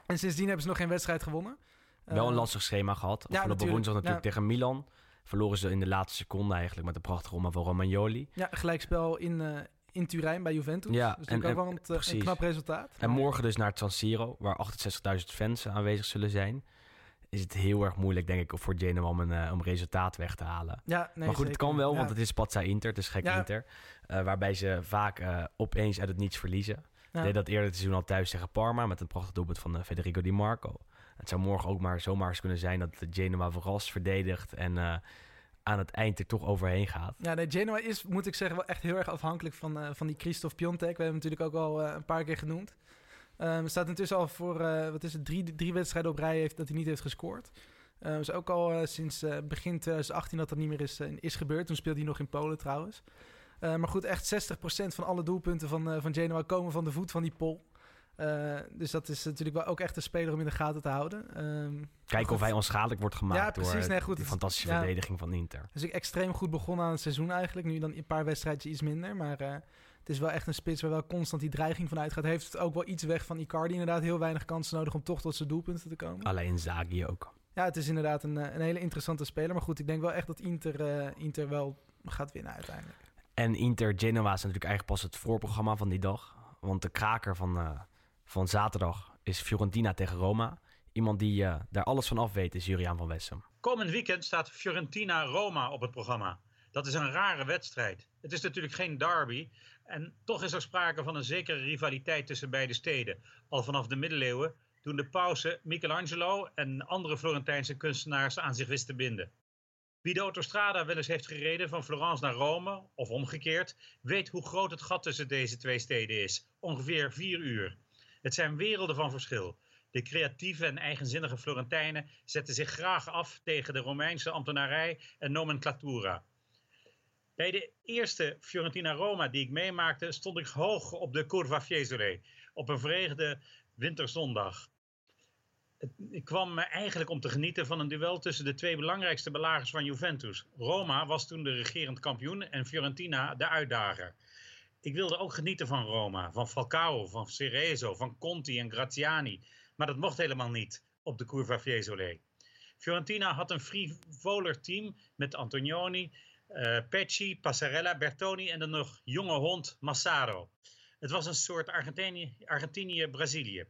En sindsdien hebben ze nog geen wedstrijd gewonnen. Wel een Eh, lastig schema gehad. ja, Afgelopen natuurlijk. woensdag natuurlijk tegen Milan. Verloren ze in de laatste seconde eigenlijk met de prachtige omhaal van Romagnoli. Ja, gelijkspel in, eh, in Turijn bij Juventus. Ja, dus en- ook wel een, knap resultaat. En morgen dus naar het San Siro, waar 68.000 fans aanwezig zullen zijn. Is het heel erg moeilijk, denk ik, voor Genoa om een eh, om resultaat weg te halen. Ja, nee, maar goed, het kan wel, Ja. want het is Spazza Inter, het is gek Ja. Inter. eh, waarbij ze vaak eh, opeens uit het niets verliezen. Ja. Deed dat eerder het seizoen al thuis tegen Parma met een prachtig doelpunt van Federico Di Marco. Het zou morgen ook maar zomaar eens kunnen zijn dat de Genoa verrast, verdedigt en aan het eind er toch overheen gaat. Ja, nee, Genoa is, moet ik zeggen, wel echt heel erg afhankelijk van, van die Christophe Piontek. We hebben hem natuurlijk ook al een paar keer genoemd. Ehm staat intussen al voor, eh, wat is het, drie, drie wedstrijden op rij heeft, dat hij niet heeft gescoord. Ehm is ook al eh, sinds eh, begin 2018 dat dat niet meer is, is gebeurd. Toen speelde hij nog in Polen trouwens. Eh, maar goed, echt 60% van alle doelpunten van, van Genoa komen van de voet van die Pol. Dus dat is natuurlijk wel ook echt een speler om in de gaten te houden. Ehm, Kijken goed. of hij onschadelijk wordt gemaakt Ja, precies. door Nee, goed, die fantastische ja. verdediging van Inter. dus ik extreem goed begonnen aan het seizoen eigenlijk. Nu dan een paar wedstrijdjes iets minder. Maar het is wel echt een spits waar wel constant die dreiging van uitgaat. Heeft het ook wel iets weg van Icardi. Inderdaad, heel weinig kansen nodig om toch tot zijn doelpunten te komen. Alleen Zagi ook. Ja, het is inderdaad een, eh, een hele interessante speler. Maar goed, ik denk wel echt dat Inter, eh, Inter wel gaat winnen uiteindelijk. En Inter Genoa is natuurlijk eigenlijk pas het voorprogramma van die dag. Want de kraker van, eh, van zaterdag is Fiorentina tegen Roma. Iemand die eh, daar alles van af weet is Juriaan van Wessem. Komend weekend staat Fiorentina-Roma op het programma. Dat is een rare wedstrijd. Het is natuurlijk geen derby. En toch is er sprake van een zekere rivaliteit tussen beide steden. Al vanaf de middeleeuwen, toen de pausen Michelangelo en andere Florentijnse kunstenaars aan zich wisten te binden. Wie de autostrada wel eens heeft gereden van Florence naar Rome, of omgekeerd, weet hoe groot het gat tussen deze twee steden is. Ongeveer vier uur. Het zijn werelden van verschil. De creatieve en eigenzinnige Florentijnen zetten zich graag af tegen de Romeinse ambtenarij en nomenclatura. Bij de eerste Fiorentina-Roma die ik meemaakte, stond ik hoog op de Curva Fiesole op een verregende winterzondag. Ik kwam eigenlijk om te genieten van een duel tussen de twee belangrijkste belagers van Juventus. Roma was toen de regerend kampioen en Fiorentina de uitdager. Ik wilde ook genieten van Roma, van Falcao, van Cerezo, van Conti en Graziani. Maar dat mocht helemaal niet op de Curva Fiesole. Fiorentina had een frivoler team met Antonioni, eh Pecci, Passarella, Bertoni en de nog jonge hond Massaro. Het was een soort Argentinië- Argentinië-Brazilië.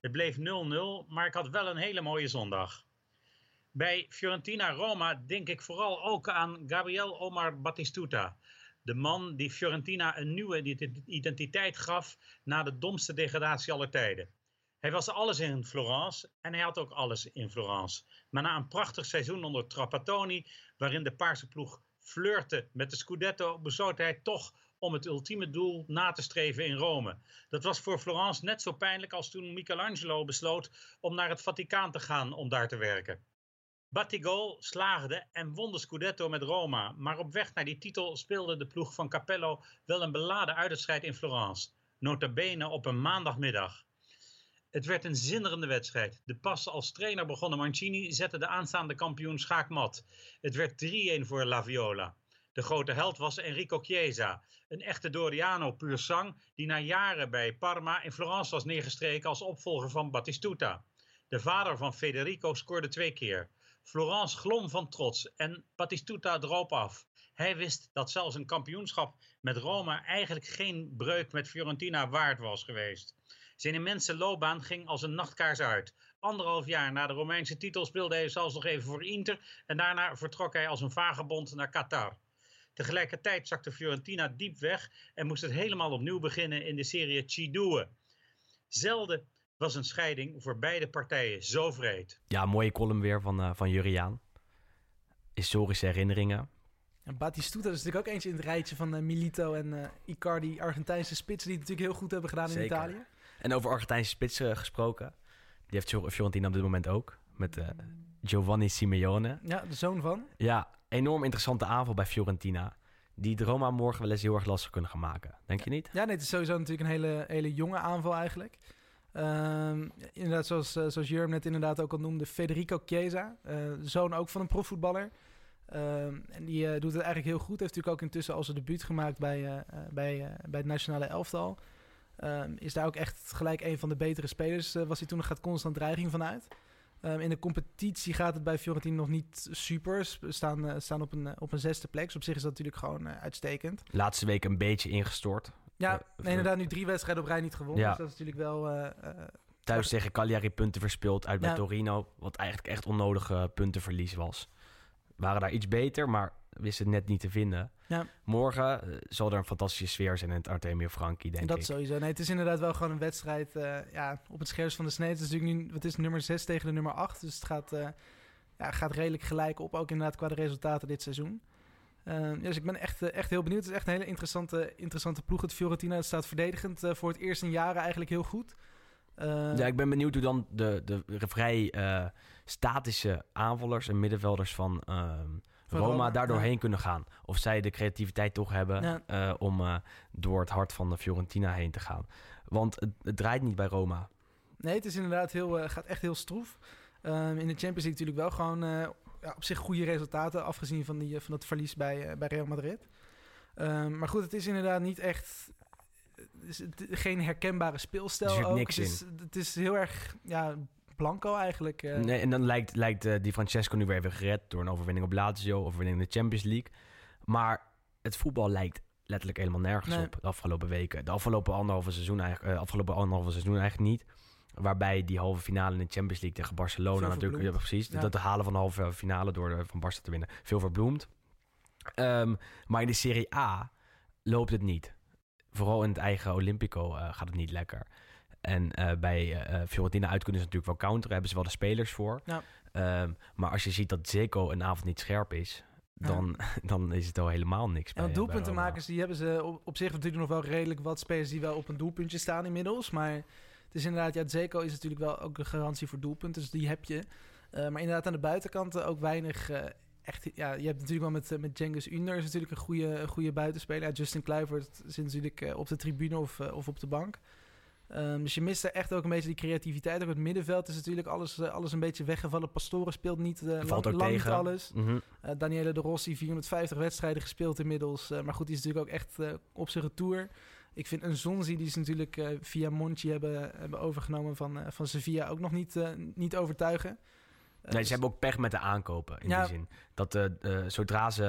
Het bleef 0-0, maar ik had wel een hele mooie zondag. Bij Fiorentina-Roma denk ik vooral ook aan Gabriel Omar Batistuta. De man die Fiorentina een nieuwe identiteit gaf na de domste degradatie aller tijden. Hij was alles in Florence en hij had ook alles in Florence. Maar na een prachtig seizoen onder Trapattoni, waarin de Paarse ploeg flirte met de Scudetto, besloot hij toch om het ultieme doel na te streven in Rome. Dat was voor Florence net zo pijnlijk als toen Michelangelo besloot om naar het Vaticaan te gaan om daar te werken. Battigol slaagde en won de Scudetto met Roma, maar op weg naar die titel speelde de ploeg van Capello wel een beladen uitwedstrijd in Florence, nota bene op een maandagmiddag. Het werd een zinderende wedstrijd. De pas als trainer begonnen Mancini zette de aanstaande kampioen schaakmat. Het werd 3-1 voor La Viola. De grote held was Enrico Chiesa, een echte Doriano puur sang die na jaren bij Parma in Florence was neergestreken als opvolger van Battistuta. De vader van Federico scoorde twee keer. Florence glom van trots en Battistuta droop af. Hij wist dat zelfs een kampioenschap met Roma eigenlijk geen breuk met Fiorentina waard was geweest. Zijn immense loopbaan ging als een nachtkaars uit. Anderhalf jaar na de Romeinse titel speelde hij zelfs nog even voor Inter en daarna vertrok hij als een vagebond naar Qatar. Tegelijkertijd zakte Fiorentina diep weg en moest het helemaal opnieuw beginnen in de serie Chidouë. Zelden was een scheiding voor beide partijen zo vreed. Ja, mooie column weer van, uh, van Juriaan. Historische herinneringen. En Batistuta is natuurlijk ook eentje in het rijtje van uh, Milito en uh, Icardi, Argentijnse spitsen, die het natuurlijk heel goed hebben gedaan Zeker. in Italië. En over Argentijnse spitsen gesproken. Die heeft Fiorentina op dit moment ook. Met Giovanni Simeone. Ja, de zoon van. Ja, enorm interessante aanval bij Fiorentina. Die de Roma morgen wel eens heel erg lastig kunnen gaan maken. Denk je niet? Ja, nee, het is sowieso natuurlijk een hele, hele jonge aanval eigenlijk. Um, inderdaad, zoals, uh, zoals Jurm net inderdaad ook al noemde, Federico Chiesa. Uh, zoon ook van een profvoetballer. Um, en die doet het eigenlijk heel goed. Heeft natuurlijk ook intussen al zijn debuut gemaakt bij, bij, bij het nationale elftal. Um, is daar ook echt gelijk een van de betere spelers. was hij toen nog gaat constant dreiging vanuit. Um, in de competitie gaat het bij Fiorentina nog niet super. We staan, staan op, een, op een zesde plek. Dus op zich is dat natuurlijk gewoon uitstekend. Laatste week een beetje ingestort. Ja, nee, inderdaad, nu drie wedstrijden op rij niet gewonnen. Ja. Dus dat is natuurlijk wel... Thuis tegen Cagliari punten verspeeld, uit bij ja. Torino. Wat eigenlijk echt onnodige puntenverlies was. Waren daar iets beter, maar wisten het net niet te vinden. Ja. Morgen uh, zal er een fantastische sfeer zijn in het Artemio Franchi, denk dat ik. Dat sowieso. Nee, het is inderdaad wel gewoon een wedstrijd uh, ja, op het scherpst van de snede. Het is natuurlijk nu, wat is nummer 6 tegen de nummer 8. Dus het gaat, ja, gaat redelijk gelijk op, ook inderdaad qua de resultaten dit seizoen. Uh, dus ik ben echt, echt heel benieuwd. Het is echt een hele interessante, interessante ploeg. Het Fiorentina staat verdedigend uh, voor het eerst in jaren eigenlijk heel goed. ja, ik ben benieuwd hoe dan de, de vrij statische aanvallers en middenvelders van, ehm, van Roma, Roma daardoor heen kunnen gaan. Of zij de creativiteit toch hebben ja. om door het hart van de Fiorentina heen te gaan. Want het, het draait niet bij Roma. Nee, het is inderdaad heel, gaat echt heel stroef. Um, in de Champions League natuurlijk wel gewoon ja, op zich goede resultaten, afgezien van, die, van het verlies bij, bij Real Madrid. Um, maar goed, het is inderdaad niet echt... Geen herkenbare speelstijl. Er zit ook. niks het, is, in. het is heel erg ja, blanco eigenlijk. Uh. Nee, en dan lijkt, lijkt uh, die Francesco nu weer even gered door een overwinning op Lazio, overwinning in de Champions League. Maar het voetbal lijkt letterlijk helemaal nergens Nee. op de afgelopen weken. De afgelopen anderhalve seizoen eigenlijk, uh, afgelopen anderhalve seizoen eigenlijk niet. Waarbij die halve finale in de Champions League tegen Barcelona natuurlijk, ja, precies, Ja. dat halen van de halve finale door de, van Barca te winnen, veel verbloemd. Ehm, maar in de Serie A loopt het niet. Vooral in het eigen Olympico eh, gaat het niet lekker. En eh, bij eh, Fiorentina uit kunnen ze natuurlijk wel counteren, hebben ze wel de spelers voor. Ja. Ehm, maar als je ziet dat Zeko een avond niet scherp is, Ja. dan, dan is het al helemaal niks. En bij- doelpuntenmakers, die hebben ze op, op zich natuurlijk nog wel redelijk wat spelers die wel op een doelpuntje staan inmiddels. Maar het is inderdaad, ja, Zeko is natuurlijk wel ook een garantie voor doelpunten, dus die heb je. Maar inderdaad aan de buitenkant ook weinig echt... Ja, je hebt natuurlijk wel met, met Cengiz Under is natuurlijk een goede, een goede buitenspeler. Justin Kluivert zit natuurlijk op de tribune of, of op de bank. Ehm, dus je mist er echt ook een beetje die creativiteit. Ook het middenveld is natuurlijk alles, eh, alles een beetje weggevallen. Pastore speelt niet, lang, Valt lang niet tegen. alles. Eh, Daniele de Rossi, 450 wedstrijden gespeeld inmiddels. Maar goed, die is natuurlijk ook echt op zijn retour. Ik vind een Zonzi, die is natuurlijk via Monchi hebben, hebben overgenomen van, van Sevilla, ook nog niet, niet overtuigen. Nee, dus- ze hebben ook pech met de aankopen in Ja. die zin. Dat zodra ze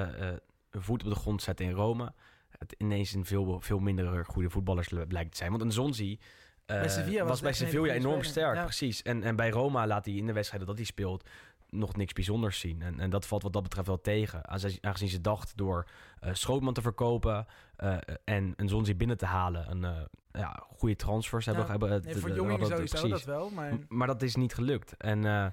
een voet op de grond zetten in Rome, het ineens een veel, veel minder goede voetballers le- blijkt te zijn. Want een Zonzi Bij Sevilla was was bij Sevilla enorm sterk, Ja. precies. En, en bij Roma laat hij in de wedstrijden dat hij speelt nog niks bijzonders zien. En, en dat valt wat dat betreft wel tegen. Aangezien ze dacht door eh Schrootman te verkopen eh, en een Zonzi binnen te halen... een eh, ja, goede transfers hebben... Ja. hebben Nee, sowieso, precies. dat wel. Maar M- Maar dat is niet gelukt. En eh,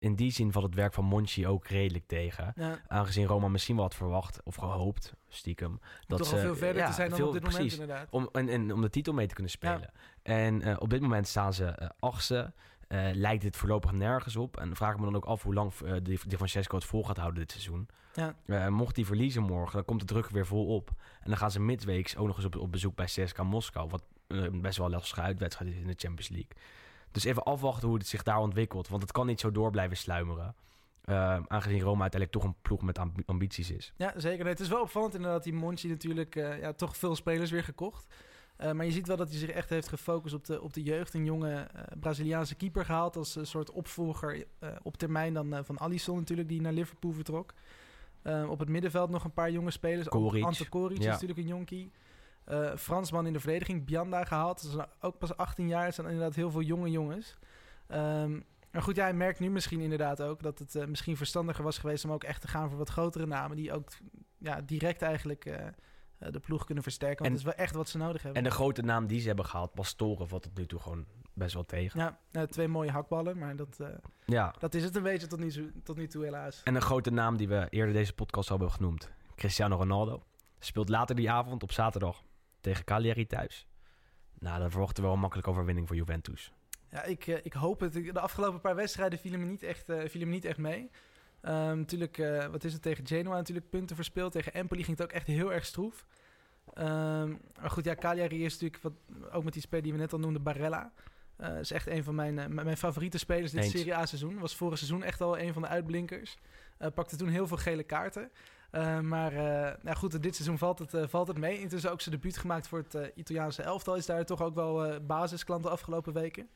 in die zin valt het werk van Monchi ook redelijk tegen. ja, Aangezien Roma misschien wel had verwacht of gehoopt, stiekem. Dat toch ze, al veel verder ja, te zijn dan veel- op dit moment precies. inderdaad. Om, en, en om de titel mee te kunnen spelen. En eh, op dit moment staan ze achtste. Eh, lijkt dit voorlopig nergens op. En vraag ik me dan ook af hoe lang eh Di, Di Francesco het vol gaat houden dit seizoen. Ja. Mocht hij verliezen morgen, dan komt de druk weer vol op. En dan gaan ze midweeks ook nog eens op, op bezoek bij CSKA Moskou. Wat best wel een lastige uitwedstrijd is in de Champions League. Dus even afwachten hoe het zich daar ontwikkelt. Want het kan niet zo door blijven sluimeren. Eh, aangezien Roma uiteindelijk toch een ploeg met ambi- ambities is. Ja, zeker. Nee, het is wel opvallend inderdaad, die Monchi natuurlijk eh, ja, toch veel spelers weer gekocht. Eh, maar je ziet wel dat hij zich echt heeft gefocust op de, op de jeugd. Een jonge eh, Braziliaanse keeper gehaald als een soort opvolger op termijn dan van Alisson natuurlijk, die naar Liverpool vertrok. Eh, op het middenveld nog een paar jonge spelers. Koric. Ante Koric is natuurlijk een jonkie. Eh, Fransman in de verdediging, Bianda gehaald. Dat is ook pas 18 jaar. Het zijn inderdaad heel veel jonge jongens. Ehm, maar goed, ja, hij merkt nu misschien inderdaad ook dat het eh, misschien verstandiger was geweest om ook echt te gaan voor wat grotere namen. Die ook ja, direct eigenlijk eh, de ploeg kunnen versterken. Want En- het is wel echt wat ze nodig hebben. En de grote naam die ze hebben gehaald, Pastoren, valt tot nu toe gewoon best wel tegen. Ja, twee mooie hakballen, maar dat, Ja. dat is het een beetje tot nu, toe- tot nu toe helaas. En een grote naam die we eerder deze podcast al hebben genoemd. Cristiano Ronaldo. Speelt later die avond op zaterdag tegen Cagliari thuis. Nou, dan verwachten we wel een makkelijke overwinning voor Juventus. Ja, ik, eh, ik hoop het. De afgelopen paar wedstrijden vielen me niet echt, vielen me niet echt mee. Ehm, natuurlijk, eh, wat is het tegen Genoa natuurlijk punten verspeeld. Tegen Empoli ging het ook echt heel erg stroef. Ehm, maar goed, ja, Cagliari is natuurlijk, wat, ook met die speler die we net al noemden, Barella. Eh is echt een van mijn, mijn favoriete spelers dit Eens. Serie A-seizoen. Was vorig seizoen echt al een van de uitblinkers. Pakte toen heel veel gele kaarten. Eh, maar eh, nou goed, dit seizoen valt het, eh, valt het mee. Intussen ook zijn debuut gemaakt voor het Italiaanse elftal. Is daar toch ook wel basisklant de afgelopen weken.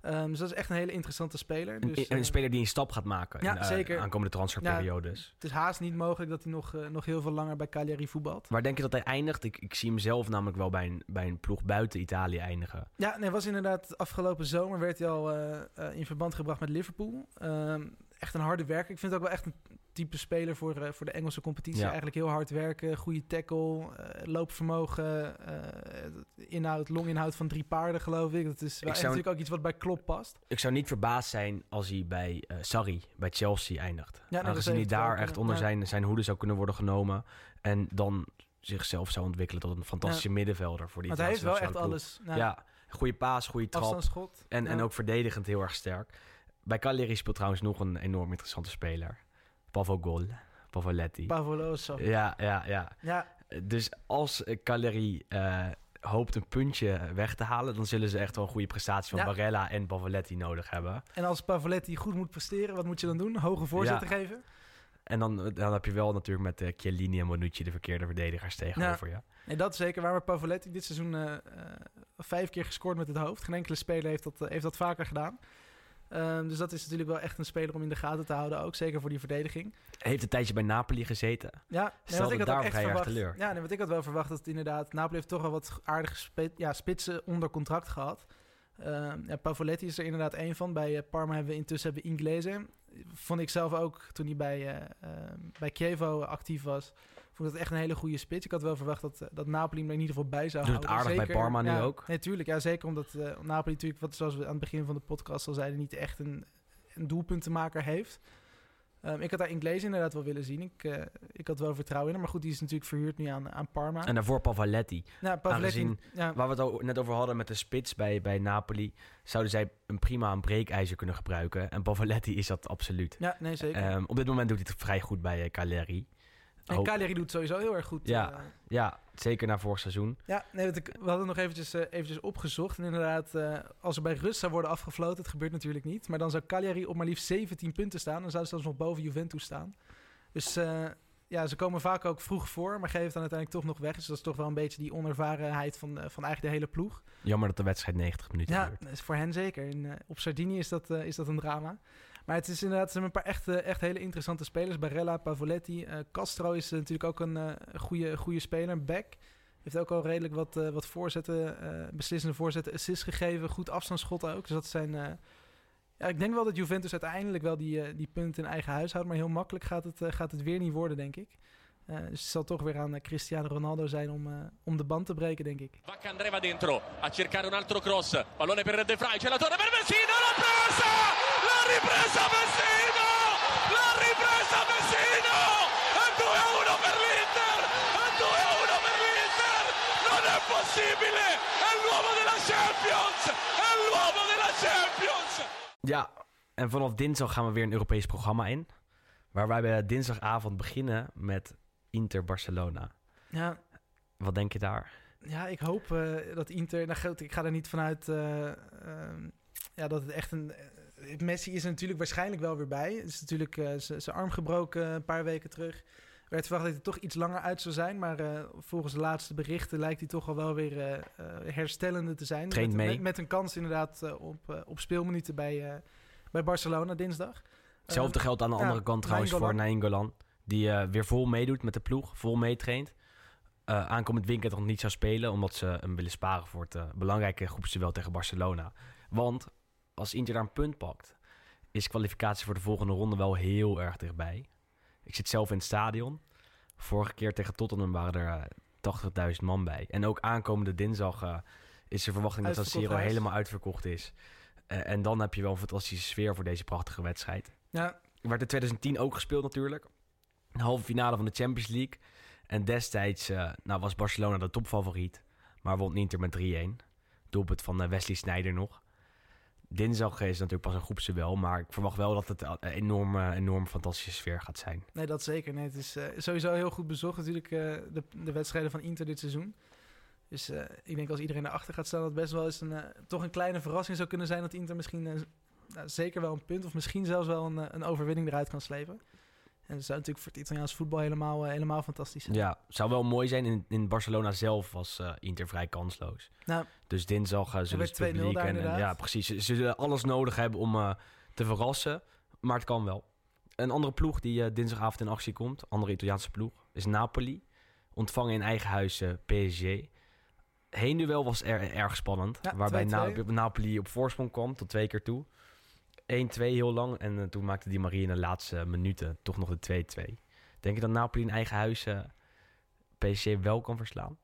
Ehm, dus dat is echt een hele interessante speler. Een, Dus, een speler die een stap gaat maken ja, in de zeker. aankomende transferperiodes. het is haast niet mogelijk dat hij nog, nog heel veel langer bij Cagliari voetbalt. Waar denk je dat hij eindigt? Ik, ik zie hem zelf namelijk wel bij een, bij een ploeg buiten Italië eindigen. Ja, nee, was inderdaad afgelopen zomer werd hij al in verband gebracht met Liverpool. Ehm, echt een harde werker. Ik vind het ook wel echt een type speler voor, eh, voor de Engelse competitie. Ja. Eigenlijk heel hard werken, goede tackle, eh, loopvermogen, eh, inhoud, longinhoud van drie paarden geloof ik. Dat is wel echt zou- natuurlijk ook iets wat bij Klopp past. Ik zou niet verbaasd zijn als hij bij Sarri, bij Chelsea eindigt. dat Aangezien hij daar echt onder Ja. zijn, zijn hoede zou kunnen worden genomen. En dan zichzelf zou ontwikkelen tot een fantastische middenvelder voor die hij heeft wel echt alles. Nou, Ja, goede paas, goede trap. En, en ook verdedigend heel erg sterk. Bij Cagliari speelt trouwens nog een enorm interessante speler. Pavogol, Pavoletti. Pavoloso. ja, ja, ja. Ja, Dus als eh, Cagliari eh, hoopt een puntje weg te halen... dan zullen ze echt wel een goede prestatie van Ja. Barella en Pavoletti nodig hebben. en als Pavoletti goed moet presteren, wat moet je dan doen? Hoge voorzetten Ja. geven? En dan, dan heb je wel natuurlijk met eh, Chiellini en Bonucci... de verkeerde verdedigers tegenover je. Nee, dat zeker. Waar we Pavoletti dit seizoen eh, eh, vijf keer gescoord met het hoofd. Geen enkele speler heeft dat, eh, heeft dat vaker gedaan. Ehm, dus dat is natuurlijk wel echt een speler om in de gaten te houden ook. Zeker voor die verdediging. Hij heeft een tijdje bij Napoli gezeten. Ja, nee, Stelde wat ik had ook echt verwacht. teleur. Ja, nee, wat ik had wel verwacht dat het inderdaad... Napoli heeft toch wel wat aardige ja, spitsen onder contract gehad. Ehm ja, Pavoletti is er inderdaad één van. Bij eh, Parma hebben we intussen hebben Inglese. Vond ik zelf ook, toen hij bij, ehm, bij Chievo actief was... Vond dat echt een hele goede spits. Ik had wel verwacht dat, eh, dat Napoli er in ieder geval bij zou Doet het aardig bij Parma nu ja, ook? Nee, tuurlijk. Ja, zeker omdat eh, Napoli natuurlijk, wat, zoals we aan het begin van de podcast al zeiden... niet echt een, een doelpuntenmaker heeft. Ehm, ik had daar Inglese inderdaad wel willen zien. Ik, eh, ik had wel vertrouwen in hem. Maar goed, die is natuurlijk verhuurd nu aan, aan Parma. En daarvoor Pavoletti. nou, Pavoletti, aangezien- ja, Waar we het net over hadden met de spits bij, bij Napoli... zouden zij een prima een breekijzer kunnen gebruiken. En Pavoletti is dat absoluut. ja, nee, zeker. Ehm, op dit moment doet hij het vrij goed bij uh, Cagliari. En Cagliari doet sowieso heel erg goed. Ja. eh. Ja, zeker na vorig seizoen. ja, nee, we hadden nog eventjes, eh, eventjes opgezocht. En inderdaad, eh, als er bij rust zou worden afgefloten... het gebeurt natuurlijk niet... maar dan zou Cagliari op maar liefst 17 punten staan. Dan zouden ze zelfs nog boven Juventus staan. Dus ja, ze komen vaak ook vroeg voor... maar geven dan uiteindelijk toch nog weg. Dus dat is toch wel een beetje die onervarenheid van, van eigenlijk de hele ploeg. Jammer dat de wedstrijd 90 minuten Ja, duurt. is voor hen zeker. In, eh, op Sardinië is dat, is dat een drama. Maar het is inderdaad, ze hebben een paar echt, echt hele interessante spelers. Barella, Pavoletti. eh, Castro is eh, natuurlijk ook een eh, goede, goede speler, back. Heeft ook al redelijk wat, wat voorzetten, beslissende voorzetten, assists gegeven. Goed afstandsschot ook. Dus dat zijn... ja, ik denk wel dat Juventus uiteindelijk wel die, die punten in eigen huis houdt. Maar heel makkelijk gaat het, gaat het weer niet worden, denk ik. Dus het zal toch weer aan Cristiano Ronaldo zijn om, om de band te breken, denk ik. Vacca Andrea va dentro a cercare un altro cross. Pallone per De Vrij, c'è la torre per Messina! Ripresa Messina! L'ha ripresa Messina! È 2-1 per l'Inter! È 2-1 per l'Inter! Non è possibile! È l'uomo della Champions! È l'uomo della Champions! Ja, en vanaf dinsdag gaan we weer een Europees programma in. Waar wij bij dinsdagavond beginnen met Inter Barcelona. Ja, Wat denk je daar? Ja, ik hoop eh, dat Inter. Nou, goed, ik ga er niet vanuit eh, ehm, ja, dat het echt een. Messi is er natuurlijk waarschijnlijk wel weer bij. Het is natuurlijk eh, zijn arm gebroken een paar weken terug. Er werd verwacht dat hij toch iets langer uit zou zijn. Maar eh, volgens de laatste berichten lijkt hij toch al wel weer eh, herstellende te zijn. Met, mee. Met, met een kans inderdaad op, op speelminuten bij, bij Barcelona dinsdag. Hetzelfde geldt aan de ja, andere kant trouwens Nainggolan. voor Nainggolan. Die weer vol meedoet met de ploeg, vol meetraint. Eh aankomend weekend nog niet zou spelen, omdat ze hem willen sparen voor het belangrijke groepsduel tegen Barcelona. Want als Inter daar een punt pakt, is kwalificatie voor de volgende ronde wel heel erg dichtbij. Ik zit zelf in het stadion. Vorige keer tegen Tottenham waren er eh, 80.000 man bij. En ook aankomende dinsdag eh, is de verwachting dat San Uitverkocht Siro huis. helemaal uitverkocht is. Eh, en dan heb je wel een fantastische sfeer voor deze prachtige wedstrijd. Ja, Werd in 2010 ook gespeeld natuurlijk. De halve finale van de Champions League. En destijds eh, nou, was Barcelona de topfavoriet. Maar won Inter met 3-1. Doelpunt van eh, Wesley Sneijder nog. Dinsdag is natuurlijk pas een groepsduel. Maar ik verwacht wel dat het een enorm, enorm fantastische sfeer gaat zijn. Nee, dat zeker. Nee, het is eh, sowieso heel goed bezocht natuurlijk eh, de, de wedstrijden van Inter dit seizoen. Dus eh, ik denk als iedereen erachter gaat staan... dat het best wel eens een, toch een kleine verrassing zou kunnen zijn... dat Inter misschien nou, zeker wel een punt... of misschien zelfs wel een, een overwinning eruit kan slepen. En dat zou natuurlijk voor het Italiaans voetbal helemaal, eh, helemaal fantastisch zijn. Ja, zou wel mooi zijn. In, in Barcelona zelf was eh, Inter vrij kansloos. Nou, Dus dinsdag eh, zullen 2-0 publiek... En, en ja, precies. Ze ze zullen alles nodig hebben om te verrassen. Maar het kan wel. Een andere ploeg die dinsdagavond in actie komt, andere Italiaanse ploeg, is Napoli. Ontvangen in eigen huis PSG. Heenduel was er, erg spannend. Ja, waarbij 2-2. Na- Napoli op voorsprong kwam tot twee keer toe. 1-2 heel lang. En eh, toen maakte Di Maria in de laatste minuten toch nog de 2-2. Denk je dat Napoli in eigen huis eh, PSG wel kan verslaan?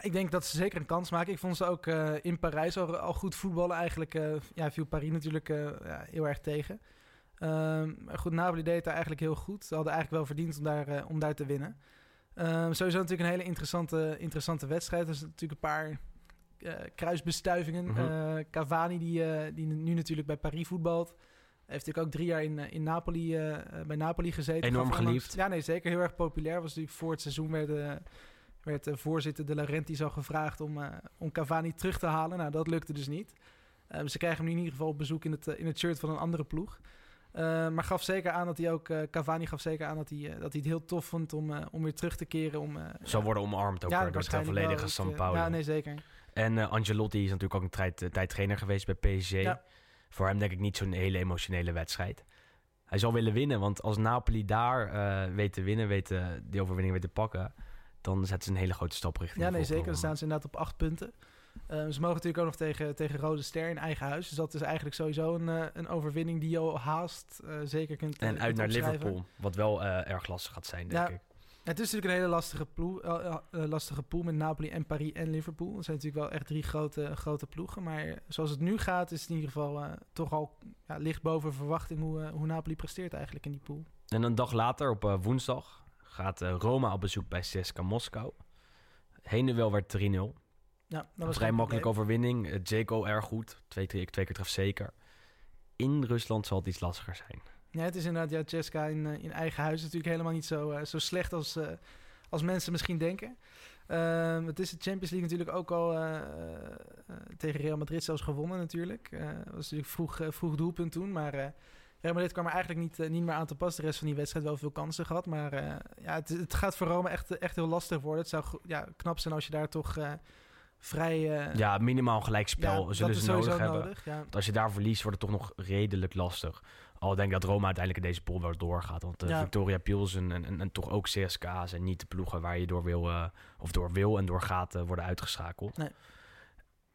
Ik denk dat ze zeker een kans maken. Ik vond ze ook eh, in Parijs al, goed voetballen. Eigenlijk eh, ja, viel Paris natuurlijk eh, heel erg tegen. Ehm, maar goed, Napoli deed het daar eigenlijk heel goed. Ze hadden eigenlijk wel verdiend om daar, eh, om daar te winnen. Ehm, sowieso natuurlijk een hele interessante, interessante wedstrijd. Er zijn natuurlijk een paar eh, kruisbestuivingen. Mhm. Eh, Cavani, die, eh, die nu natuurlijk bij Paris voetbalt. Heeft natuurlijk ook drie jaar in, eh, in Napoli, eh, eh, bij Napoli gezeten. Enorm geliefd. Ja, nee, zeker heel erg populair. Was natuurlijk voor het seizoen werd, eh, werd de voorzitter De Laurentiis al gevraagd om, eh, om Cavani terug te halen. Nou, dat lukte dus niet. Eh, ze krijgen hem nu in ieder geval op bezoek in het, eh, in het shirt van een andere ploeg. Eh, maar gaf zeker aan dat hij ook, eh, Cavani gaf zeker aan dat hij, eh, dat hij het heel tof vond om, eh, om weer terug te keren. Om, eh, ja, worden omarmd ook ja, door waarschijnlijk volledige. San eh, Paulo. Ja, nee, zeker. En eh, Angelotti is natuurlijk ook een tijd, eh, tijd trainer geweest bij PSG. Ja. Voor hem denk ik niet zo'n hele emotionele wedstrijd. Hij zal willen winnen, want als Napoli daar eh, weet te winnen, weet eh, die overwinning weet te pakken, dan zetten ze een hele grote stap richting Ja, nee, zeker. Dan staan ze inderdaad op acht punten. Eh, ze mogen natuurlijk ook nog tegen, tegen Rode Ster in eigen huis. Dus dat is eigenlijk sowieso een, een overwinning die je al haast zeker kunt. En uit kunt naar. Liverpool, wat wel erg lastig gaat zijn, denk Ja. ik. Het is natuurlijk een hele lastige, ploeg, eh, eh, eh, lastige pool met Napoli en Paris en Liverpool. Dat zijn natuurlijk wel echt drie grote, grote ploegen. Maar zoals het nu gaat, is het in ieder geval toch al ja, licht boven verwachting hoe, hoe Napoli presteert eigenlijk in die pool. En een dag later, op woensdag, gaat Roma op bezoek bij CSKA Moskou. Heen werd 3-0. Ja, dat Een was vrij makkelijke overwinning. Dzeko erg goed. Twee, twee, twee keer treft zeker. In Rusland zal het iets lastiger zijn. Ja, het is inderdaad, ja, Ceska in, eh, in eigen huis is natuurlijk helemaal niet zo, eh, zo slecht als, eh, als mensen misschien denken. Ehm, het is de Champions League natuurlijk ook al tegen Real Madrid zelfs gewonnen natuurlijk. Dat was natuurlijk vroeg, vroeg doelpunt toen, maar Real Madrid kwam er eigenlijk niet, niet meer aan te pas. De rest van die wedstrijd wel veel kansen gehad, maar ja, het, het gaat voor Rome echt, echt heel lastig worden. Het zou ja, knap zijn als je daar toch vrij... Ja, minimaal gelijkspel ja, zullen ze nodig hebben. nodig, ja. Want als je daar verliest, wordt het toch nog redelijk lastig. Al denk ik dat Roma uiteindelijk in deze pool wel doorgaat. Want uh, Ja. Victoria Pilsen en, en, en toch ook CSKA zijn niet de ploegen waar je door wil, eh, of door wil en door gaat eh, worden uitgeschakeld. Nee.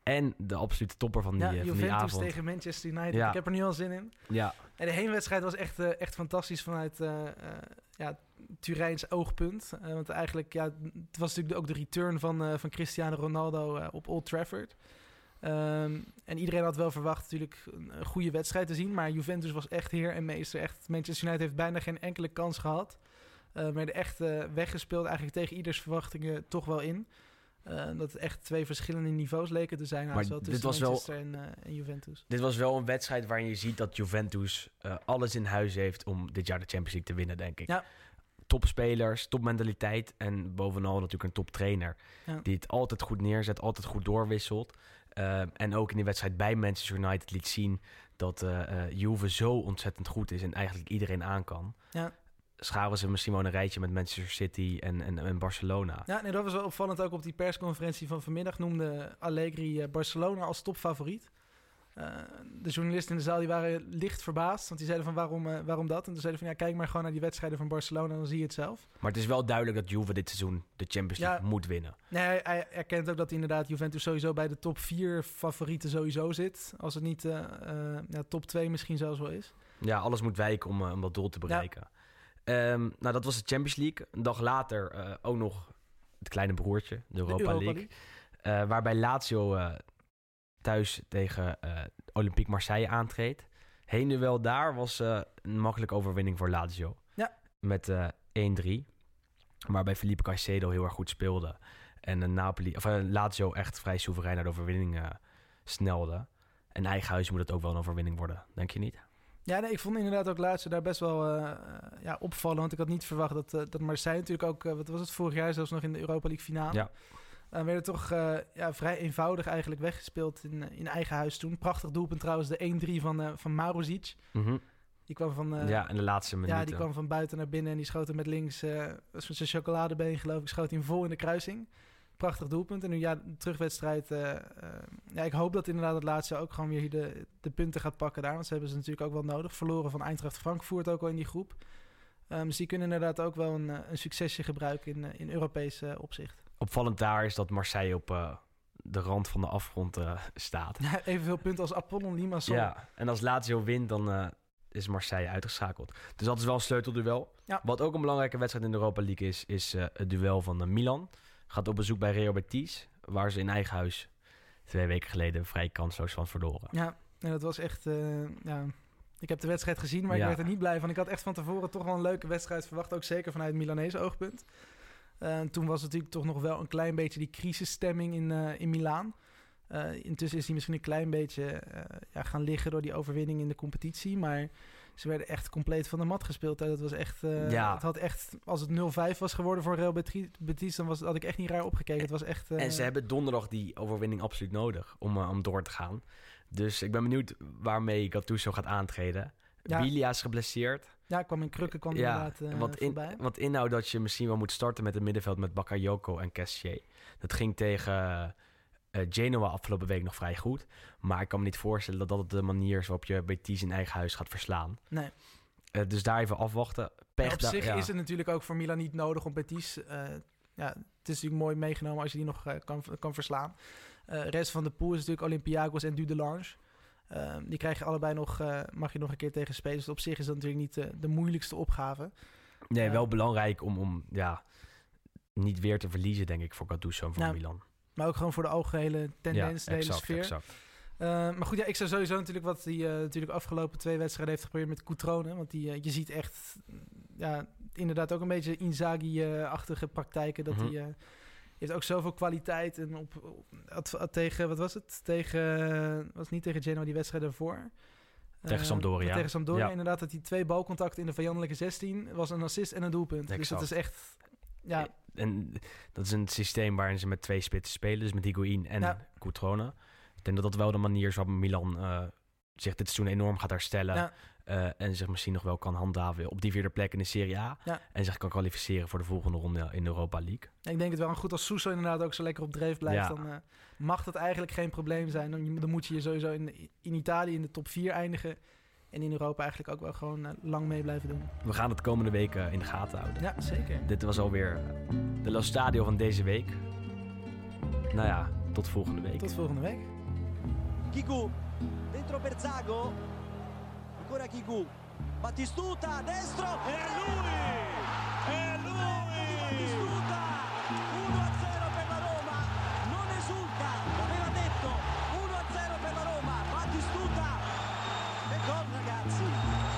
En de absolute topper van die, Ja, eh, van die Juventus avond. tegen Manchester United. Ja. Ik heb er nu al zin in. Ja, En de heenwedstrijd was echt, eh, echt fantastisch vanuit eh eh, ja, Turijns oogpunt. Eh, want eigenlijk, ja, het was natuurlijk ook de return van, eh, van Cristiano Ronaldo eh, op Old Trafford. Ehm, en iedereen had wel verwacht natuurlijk een, goede wedstrijd te zien. Maar Juventus was echt heer en meester. Echt, Manchester United heeft bijna geen enkele kans gehad. Eh werden echt eh, weggespeeld, eigenlijk tegen ieders verwachtingen toch wel in. Eh, dat het echt twee verschillende niveaus leken te zijn. Maar haast wel dit tussen was wel- Manchester en, eh, en Juventus. dit was wel een wedstrijd waarin je ziet dat Juventus eh, alles in huis heeft om dit jaar de Champions League te winnen, denk ik. Ja. Topspelers, topmentaliteit en bovenal natuurlijk een toptrainer. Ja. Die het altijd goed neerzet, altijd goed doorwisselt. Eh, en ook in die wedstrijd bij Manchester United liet zien dat eh, Juve zo ontzettend goed is en eigenlijk iedereen aan kan. Ja. Scharen ze misschien wel een rijtje met Manchester City en, en, en Barcelona. Ja, nee, dat was wel opvallend. Ook op die persconferentie van vanmiddag noemde Allegri eh, Barcelona als topfavoriet. Eh, de journalisten in de zaal die waren licht verbaasd. Want die zeiden van waarom, eh, waarom dat? En toen zeiden van ja, kijk maar gewoon naar die wedstrijden van Barcelona. Dan zie je het zelf. Maar het is wel duidelijk dat Juve dit seizoen de Champions Ja. League moet winnen. Nee, hij, hij erkent ook dat inderdaad Juventus sowieso bij de top 4 favorieten sowieso zit. Als het niet eh, ja, top 2 misschien zelfs wel is. Ja, alles moet wijken om, om dat doel te bereiken. Ehm, nou, dat was de Champions League. Een dag later ook nog het kleine broertje, de Europa, Europa League. Eh, waarbij Lazio thuis tegen eh Olympique Marseille aantreedt. Heen nu wel daar was eh, een makkelijke overwinning voor Lazio. Ja. Met eh 1-3. Waarbij Felipe Caicedo heel erg goed speelde. En een Napoli, of, eh, Lazio echt vrij soeverein naar de overwinning eh, snelde. En eigen huis moet het ook wel een overwinning worden, denk je niet? Ja, nee, ik vond inderdaad ook laatst daar best wel eh, eh, ja, opvallen. Want ik had niet verwacht dat, eh, dat Marseille natuurlijk ook... eh, wat was het vorig jaar zelfs nog in de Europa League finale. Ja. Eh, werden toch eh, ja, vrij eenvoudig eigenlijk weggespeeld in, eh, in eigen huis toen. Prachtig doelpunt trouwens, de 1-3 van, eh van Maruzic. Mhm. Die kwam van... ja, in de laatste minuten. ja, die kwam van buiten naar binnen en die schoot hem met links... eh was met zijn chocoladebeen geloof ik, schoot hij hem vol in de kruising. Prachtig doelpunt. En nu ja, de terugwedstrijd... ja, ik hoop dat inderdaad het laatste ook gewoon weer de, de punten gaat pakken daar. Want ze hebben ze natuurlijk ook wel nodig. Verloren van Eintracht Frankfurt ook al in die groep. Ehm, dus die kunnen inderdaad ook wel een, een succesje gebruiken in, in Europees opzicht. Opvallend daar is dat Marseille op eh, de rand van de afgrond eh, staat. Ja, evenveel punten als Apollon Limassol. Ja, en als Lazio wint, dan eh, is Marseille uitgeschakeld. Dus dat is wel een sleutelduel. Ja. Wat ook een belangrijke wedstrijd in de Europa League is, is het duel van Milan. Gaat op bezoek bij Real Betis, waar ze in eigen huis twee weken geleden vrij kansloos van verloren. Ja, en dat was echt... ja, ik heb de wedstrijd gezien, maar ik werd er niet blij van. Ik had echt van tevoren toch wel een leuke wedstrijd verwacht. Ook zeker vanuit het Milanese oogpunt. Eh, en toen was het natuurlijk toch nog wel een klein beetje die crisisstemming in, eh, in Milaan. Eh, intussen is hij misschien een klein beetje eh, ja, gaan liggen door die overwinning in de competitie. Maar ze werden echt compleet van de mat gespeeld. hè. Dat was echt, Ja. Het had echt, als het 0-5 was geworden voor Real Betis, dan was, had ik echt niet raar opgekeken. Het was echt... En ze hebben donderdag die overwinning absoluut nodig om, om door te gaan. Dus ik ben benieuwd waarmee Gattuso gaat aantreden. Ja. Bilia is geblesseerd. Ja, kwam in krukken, kwam Ja, inderdaad eh, wat, in, voorbij. wat inhoudt dat je misschien wel moet starten met het middenveld met Bakayoko en Cassier. Dat ging tegen eh, Genoa afgelopen week nog vrij goed. Maar ik kan me niet voorstellen dat dat de manier is waarop je Betis in eigen huis gaat verslaan. Nee. Eh, dus daar even afwachten. Pech Ja, op zich ja. is het natuurlijk ook voor Milan niet nodig om Betis... ja, het is natuurlijk mooi meegenomen als je die nog kan, kan verslaan. Rest van de pool is natuurlijk Olympiakos en Dudelange. Eh, die krijg je allebei nog, eh, mag je nog een keer tegen spelen. Dus op zich is dat natuurlijk niet eh, de moeilijkste opgave. Nee, eh, wel belangrijk om, om ja, niet weer te verliezen, denk ik, voor Gattuso en voor Nou, Milan. Maar ook gewoon voor de algehele tendens, de hele sfeer. exact. Eh, maar goed, ja, ik zou sowieso natuurlijk wat hij eh natuurlijk afgelopen twee wedstrijden heeft geprobeerd met Coutrone. Want die, je ziet echt, mm, ja, inderdaad ook een beetje Inzaghi-achtige praktijken. Dat Mhm. hij heeft ook zoveel kwaliteit. En op, op- had tegen, wat was het? Tegen, was niet tegen Genoa die wedstrijd daarvoor. Tegen Eh, Sampdoria. Tegen Sampdoria, Ja. inderdaad. Dat hij twee balcontacten in de vijandelijke 16 was een assist en een doelpunt. Dus dat is echt, ja, En dat is een systeem waarin ze met twee spitsen spelen. Dus met Higuain en Ja. Coutrone. Ik denk dat dat wel de manier is waarop Milan eh, zich dit seizoen enorm gaat herstellen. Ja. Eh, en zich misschien nog wel kan handhaven op die vierde plek in de Serie A. Ja. En zich kan kwalificeren voor de volgende ronde in de Europa League. Ik denk het wel. En goed, als Sousa inderdaad ook zo lekker op dreef blijft, Ja. dan eh, mag dat eigenlijk geen probleem zijn. Dan, dan moet je je sowieso in, in Italië in de top 4 eindigen. En in Europa eigenlijk ook wel gewoon eh, lang mee blijven doen. We gaan het komende weken in de gaten houden. Ja, zeker. Dit was alweer de Lo Stadio van deze week. Nou ja, tot volgende week. Tot volgende week. Kiku, dentro Berzago. Ancora Kiku. Battistuta, destro. E lui! E lui! Battistuta! 1-0 per la Roma. Non esulta, l'aveva detto. 1-0 per la Roma. Battistuta. E gol ragazzi.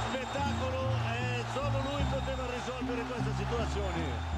Spettacolo e solo lui poteva risolvere queste situazioni.